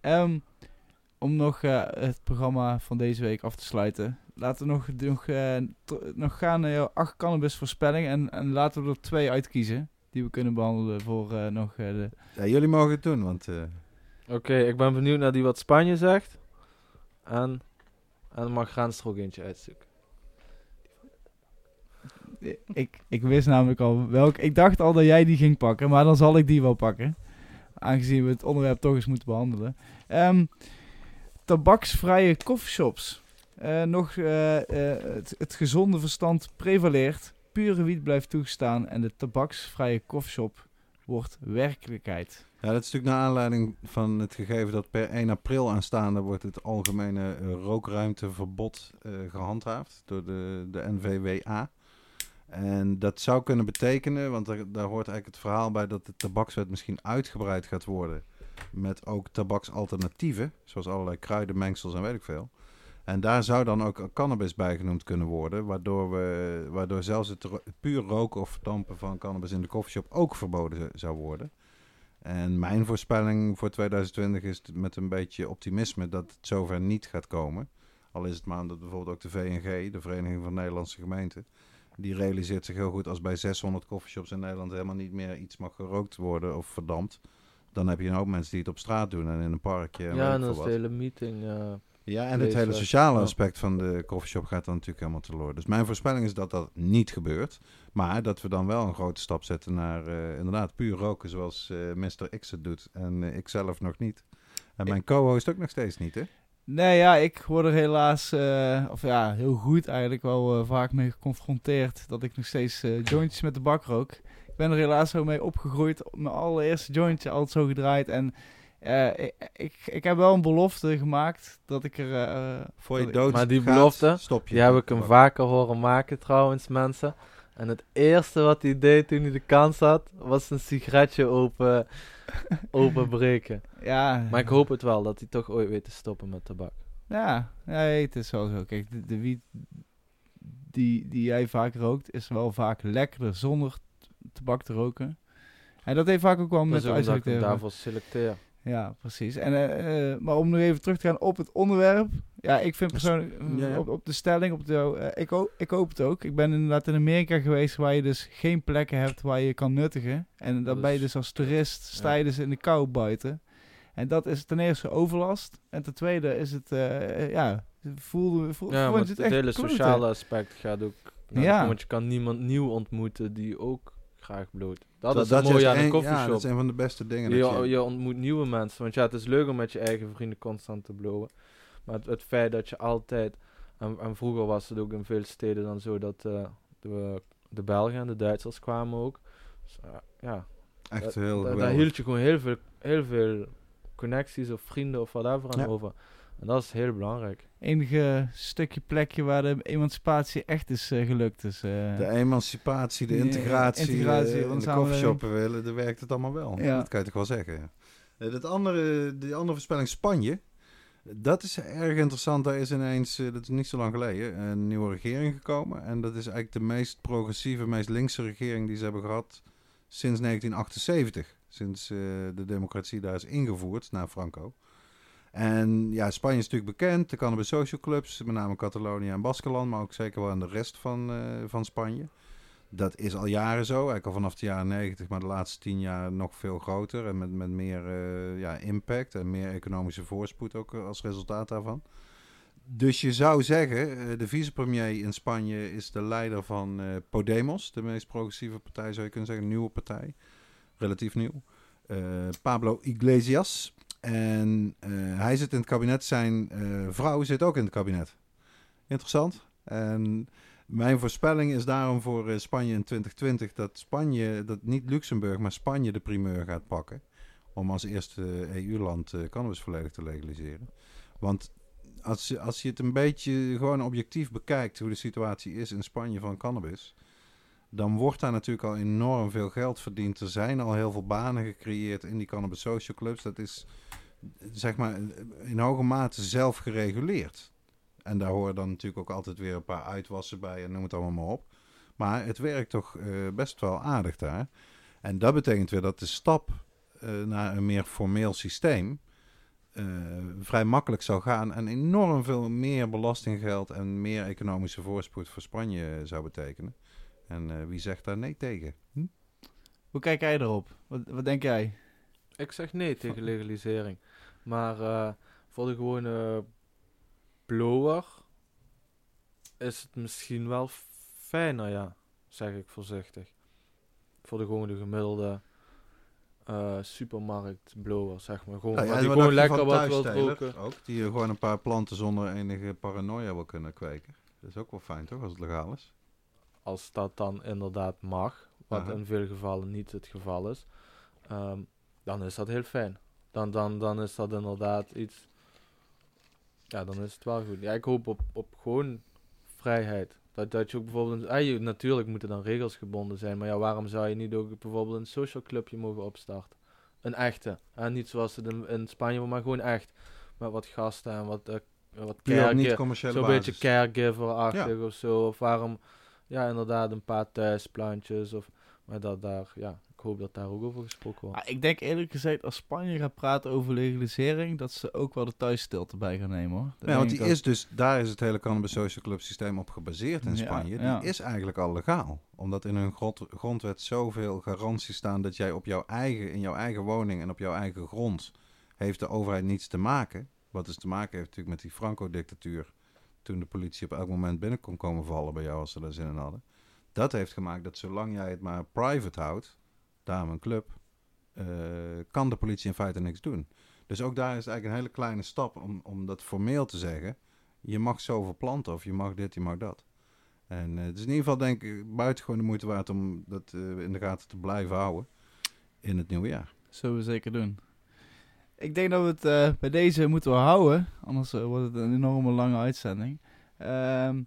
Ehm, om nog eh, het programma van deze week af te sluiten. Laten we nog, nog, eh, nog gaan naar jouw acht cannabis voorspellingen. En, en laten we er twee uitkiezen. Die we kunnen behandelen voor eh, nog eh, de... Ja, jullie mogen het doen, want... eh, Oké, ik ben benieuwd naar die wat Spanje zegt. En, en mag Grans er uitzoeken. ik, ik wist namelijk al welk... Ik dacht al dat jij die ging pakken. Maar dan zal ik die wel pakken. Aangezien we het onderwerp toch eens moeten behandelen. Ehm, tabaksvrije coffeeshops. Eh, nog eh, eh, het, gezonde verstand prevaleert. Pure wiet blijft toegestaan. En de tabaksvrije coffeeshop wordt werkelijkheid. Ja, dat is natuurlijk naar aanleiding van het gegeven dat per 1 april aanstaande wordt het algemene eh, rookruimteverbod eh, gehandhaafd door de, de NVWA. En dat zou kunnen betekenen, want daar, daar hoort eigenlijk het verhaal bij dat de tabakswet misschien uitgebreid gaat worden met ook tabaksalternatieven, zoals allerlei kruidenmengsels en weet ik veel. En daar zou dan ook cannabis bij genoemd kunnen worden, waardoor, we, waardoor zelfs het, ro- puur roken of verdampen van cannabis in de coffeeshop ook verboden zou worden. En mijn voorspelling voor 2020 is met een beetje optimisme dat het zover niet gaat komen. Al is het maar omdat bijvoorbeeld ook de VNG, de Vereniging van Nederlandse Gemeenten, die realiseert zich heel goed als bij 600 coffeeshops in Nederland helemaal niet meer iets mag gerookt worden of verdampt. Dan heb je een hoop mensen die het op straat doen en in een parkje. En ja, en dat is de hele meeting. Ja, en het hele sociale aspect van de coffeeshop gaat dan natuurlijk helemaal teloor. Dus mijn voorspelling is dat dat niet gebeurt. Maar dat we dan wel een grote stap zetten naar eh, inderdaad puur roken zoals eh Mr. X het doet. En eh, ik zelf nog niet. En mijn co-host ook nog steeds niet, hè? Nee, ja, ik word er helaas, of ja, heel goed eigenlijk wel vaak mee geconfronteerd dat ik nog steeds jointjes met de bak rook. Ik ben er helaas zo mee opgegroeid. Mijn allereerste jointje altijd zo gedraaid. En eh, ik, ik, ik heb wel een belofte gemaakt dat ik er... eh, Voor je dood Maar die gaat, belofte, stop je. die heb ik hem vaker horen maken trouwens, mensen. En het eerste wat hij deed toen hij de kans had, was een sigaretje open, openbreken. ja, Maar ik hoop het wel, dat hij toch ooit weet te stoppen met tabak. Ja, nee, het is wel zo. Kijk, de, de wiet die, die jij vaak rookt, is wel vaak lekkerder zonder tabak te roken. En dat heeft vaak ook wel Dat met is ook omdat ik hem uitselecteren. daarvoor selecteer. Ja, precies. En, eh, eh, maar om nog even terug te gaan op het onderwerp. Ja, ik vind persoonlijk eh, ja, ja. Op, op de stelling, op de, ik, ik hoop het ook. Ik ben inderdaad in Amerika geweest waar je dus geen plekken hebt waar je kan nuttigen. En dan ben je dus als toerist, sta ja. je dus in de kou buiten. En dat is ten eerste overlast. En ten tweede is het, ja, voelde, voelde, Ja, het, het echt hele sociale aspect gaat ook... Ja. Want je kan niemand nieuw ontmoeten die ook graag bloot. Dat, Dat- is dat is aan een koffieshop. Ja, dat is een van de beste dingen. je, je- je ontmoet nieuwe mensen. Want ja, het is leuk om met je eigen vrienden constant te blowen. Maar het, het feit dat je altijd... En, en vroeger was het ook in veel steden dan zo dat eh, de, de Belgen en de Duitsers kwamen ook. Dus, eh, ja, Echt dat- heel da- daar hield je gewoon heel veel, heel veel connecties of vrienden of whatever aan Ja. over. En dat is heel belangrijk. Enige stukje plekje waar de emancipatie echt is eh, gelukt. Dus, eh, De emancipatie, de integratie, integratie eh, van in de coffeeshoppen willen, daar werkt het allemaal wel. Ja. Dat kan je toch wel zeggen. Ja. Dat andere, die andere voorspelling Spanje, dat is erg interessant. Daar is ineens, dat is niet zo lang geleden, een nieuwe regering gekomen. En dat is eigenlijk de meest progressieve, meest linkse regering die ze hebben gehad sinds 1978. Sinds eh, de democratie daar is ingevoerd na Franco. En ja, Spanje is natuurlijk bekend. De cannabis social clubs, met name Catalonië en Baskeland, maar ook zeker wel in de rest van, eh, van Spanje. Dat is al jaren zo, eigenlijk al vanaf de jaren 90, maar de laatste tien jaar nog veel groter. En met, met meer eh, ja, impact en meer economische voorspoed ook eh, als resultaat daarvan. Dus je zou zeggen, de vicepremier in Spanje is de leider van Podemos, de meest progressieve partij zou je kunnen zeggen, een nieuwe partij, relatief nieuw. Pablo Iglesias. En eh, hij zit in het kabinet, zijn eh, vrouw zit ook in het kabinet. Interessant. En mijn voorspelling is daarom voor eh, Spanje in 2020 dat Spanje, dat niet Luxemburg, maar Spanje de primeur gaat pakken. Om als eerste EU-land eh, cannabis volledig te legaliseren. Want als als je het een beetje gewoon objectief bekijkt hoe de situatie is in Spanje van cannabis. Dan wordt daar natuurlijk al enorm veel geld verdiend. Er zijn al heel veel banen gecreëerd in die cannabis social clubs. Dat is zeg maar in hoge mate zelf gereguleerd. En daar horen dan natuurlijk ook altijd weer een paar uitwassen bij en noem het allemaal maar op. Maar het werkt toch eh, best wel aardig daar. En dat betekent weer dat de stap eh, naar een meer formeel systeem eh, vrij makkelijk zou gaan. En enorm veel meer belastinggeld en meer economische voorspoed voor Spanje zou betekenen. En eh, wie zegt daar nee tegen? Hm? Hoe kijk jij erop? Wat, wat denk jij? Ik zeg nee tegen legalisering. Maar eh, voor de gewone blower is het misschien wel fijner, ja. Zeg ik voorzichtig. Voor de gewone gemiddelde eh supermarkt blower, zeg maar. Gewoon, Nou ja, die wat gewoon lekker wat wil roken. Ook, die gewoon een paar planten zonder enige paranoia wil kunnen kweken. Dat is ook wel fijn toch, als het legaal is. Als dat dan inderdaad mag, wat Aha. in veel gevallen niet het geval is, ehm, dan is dat heel fijn. Dan, dan, dan is dat inderdaad iets. Ja, dan is het wel goed. Ja, ik hoop op, op gewoon vrijheid. Dat, dat je ook bijvoorbeeld. Ah, je, natuurlijk moeten dan regels gebonden zijn. Maar ja, waarom zou je niet ook bijvoorbeeld een social clubje mogen opstarten? Een echte. En niet zoals het in, in Spanje, maar gewoon echt. Met wat gasten en wat, eh, wat kerken. Zo'n beetje caregiver-achtig of zo. Of waarom, ja, inderdaad, een paar thuisplantjes. Of, maar dat daar, ja, ik hoop dat daar ook over gesproken wordt. Ah, ik denk eerlijk gezegd, als Spanje gaat praten over legalisering, dat ze ook wel de thuisstilte bij gaan nemen hoor. Dat Ja, want die is dus, daar is het hele Cannabis Social Club systeem op gebaseerd in Ja, Spanje. Die ja. is eigenlijk al legaal. Omdat in hun grond, grondwet zoveel garanties staan dat jij op jouw eigen, in jouw eigen woning en op jouw eigen grond heeft de overheid niets te maken. Wat dus te maken heeft natuurlijk met die Franco-dictatuur. Toen de politie op elk moment binnen kon komen vallen bij jou als ze daar zin in hadden. Dat heeft gemaakt dat zolang jij het maar private houdt, daarom een club, eh, kan de politie in feite niks doen. Dus ook daar is het eigenlijk een hele kleine stap om, om dat formeel te zeggen. Je mag zoveel planten of je mag dit, je mag dat. En eh, het is in ieder geval denk ik buitengewoon de moeite waard om dat eh, in de gaten te blijven houden in het nieuwe jaar. Zullen we zeker doen. Ik denk dat we het eh, bij deze moeten houden. Anders eh, wordt het een enorme lange uitzending. Ehm,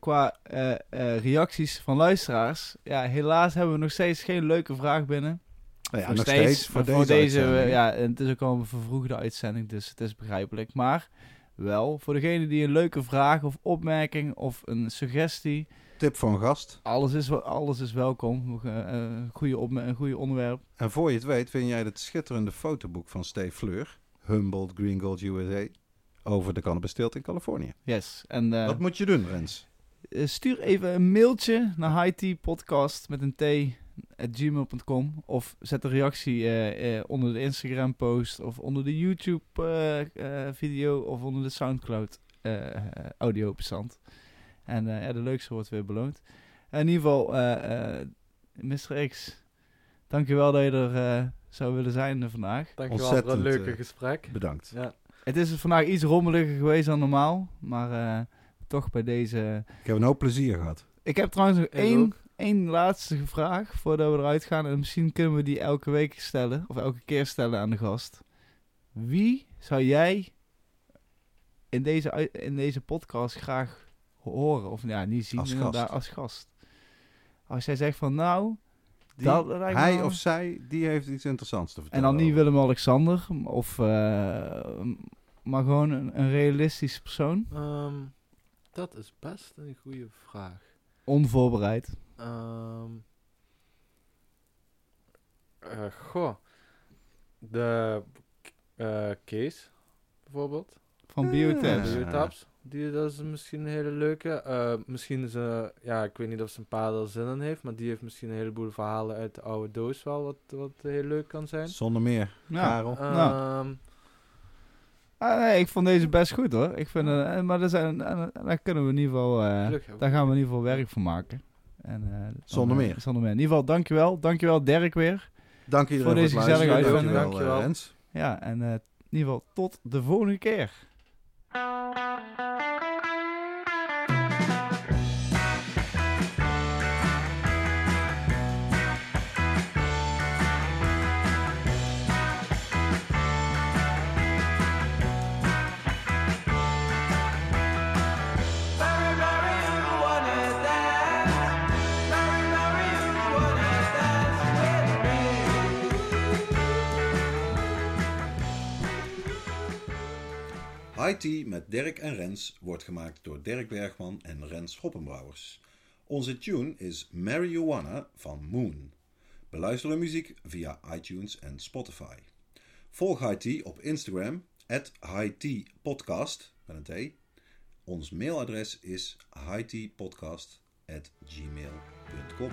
qua eh, reacties van luisteraars. Ja, helaas hebben we nog steeds geen leuke vraag binnen. Nou ja, Nog nog steeds, steeds voor deze, ja, het is ook al een vervroegde uitzending, dus het is begrijpelijk. Maar wel. Voor degene die een leuke vraag of opmerking of een suggestie, Tip voor een gast. alles is, alles is welkom. Uh, uh, goede opmer- een goede onderwerp. En voor je het weet, vind jij het schitterende fotoboek van Steve Fleur, Humboldt Green Gold USA, over de cannabisteelt in Californië. Yes. En, eh, Wat moet je doen, Rens? eh, stuur even een mailtje naar hightpodcast met een t at gmail.com of zet een reactie eh, eh, onder de Instagram post of onder de YouTube eh, eh, video of onder de Soundcloud eh audio bestand. En eh, ja, de leukste wordt weer beloond. in ieder geval, eh, eh, Mr. X, dankjewel dat je er eh, zou willen zijn vandaag. Dankjewel voor het Ontzettend, leuke gesprek. Bedankt. Ja. Het is vandaag iets rommeliger geweest dan normaal, maar eh, toch bij deze... Ik heb een hoop plezier gehad. Ik heb trouwens nog één, één laatste vraag voordat we eruit gaan. En misschien kunnen we die elke week stellen, of elke keer stellen aan de gast. Wie zou jij in deze, in deze podcast graag horen? Of ja, niet zien, Als gast. als gast. Als jij zegt van nou, Die- dat hij wel- of zij, die heeft iets interessants te en vertellen. dan niet. Willem-Alexander, of, eh, maar gewoon een, een realistische persoon. Ehm, dat is best een goede vraag. Onvoorbereid. Ehm eh, goh. De eh Kees, bijvoorbeeld. Van Biotabs. Ja. Biotabs. Die, dat is misschien een hele leuke. Eh, misschien is een, ja, ik weet niet of zijn pa er zin in heeft, maar die heeft misschien een heleboel verhalen uit de oude doos wel, wat, wat heel leuk kan zijn. Zonder meer, Ja. Karel. Ehm, Ah, nee, ik vond deze best goed hoor. Ik vind, eh, maar daar, zijn, eh, daar kunnen we in ieder geval, eh, daar gaan we in ieder geval werk van maken. En, eh, dan, Zonder eh, meer. Zonder meer. In ieder geval, dankjewel. Dankjewel Dirk weer. Dank iedereen Voor deze gezellige Dankjewel, uitzending. eh, Dankjewel. Rens. Ja, en eh, in ieder geval tot de volgende keer. IT met Dirk en Rens wordt gemaakt door Dirk Bergman en Rens Schoppenbrouwers. Onze tune is Marijuana van Moon. Beluister de muziek via iTunes en Spotify. Volg IT op Instagram, at met een T. Ons mailadres is HiT_podcast@gmail.com.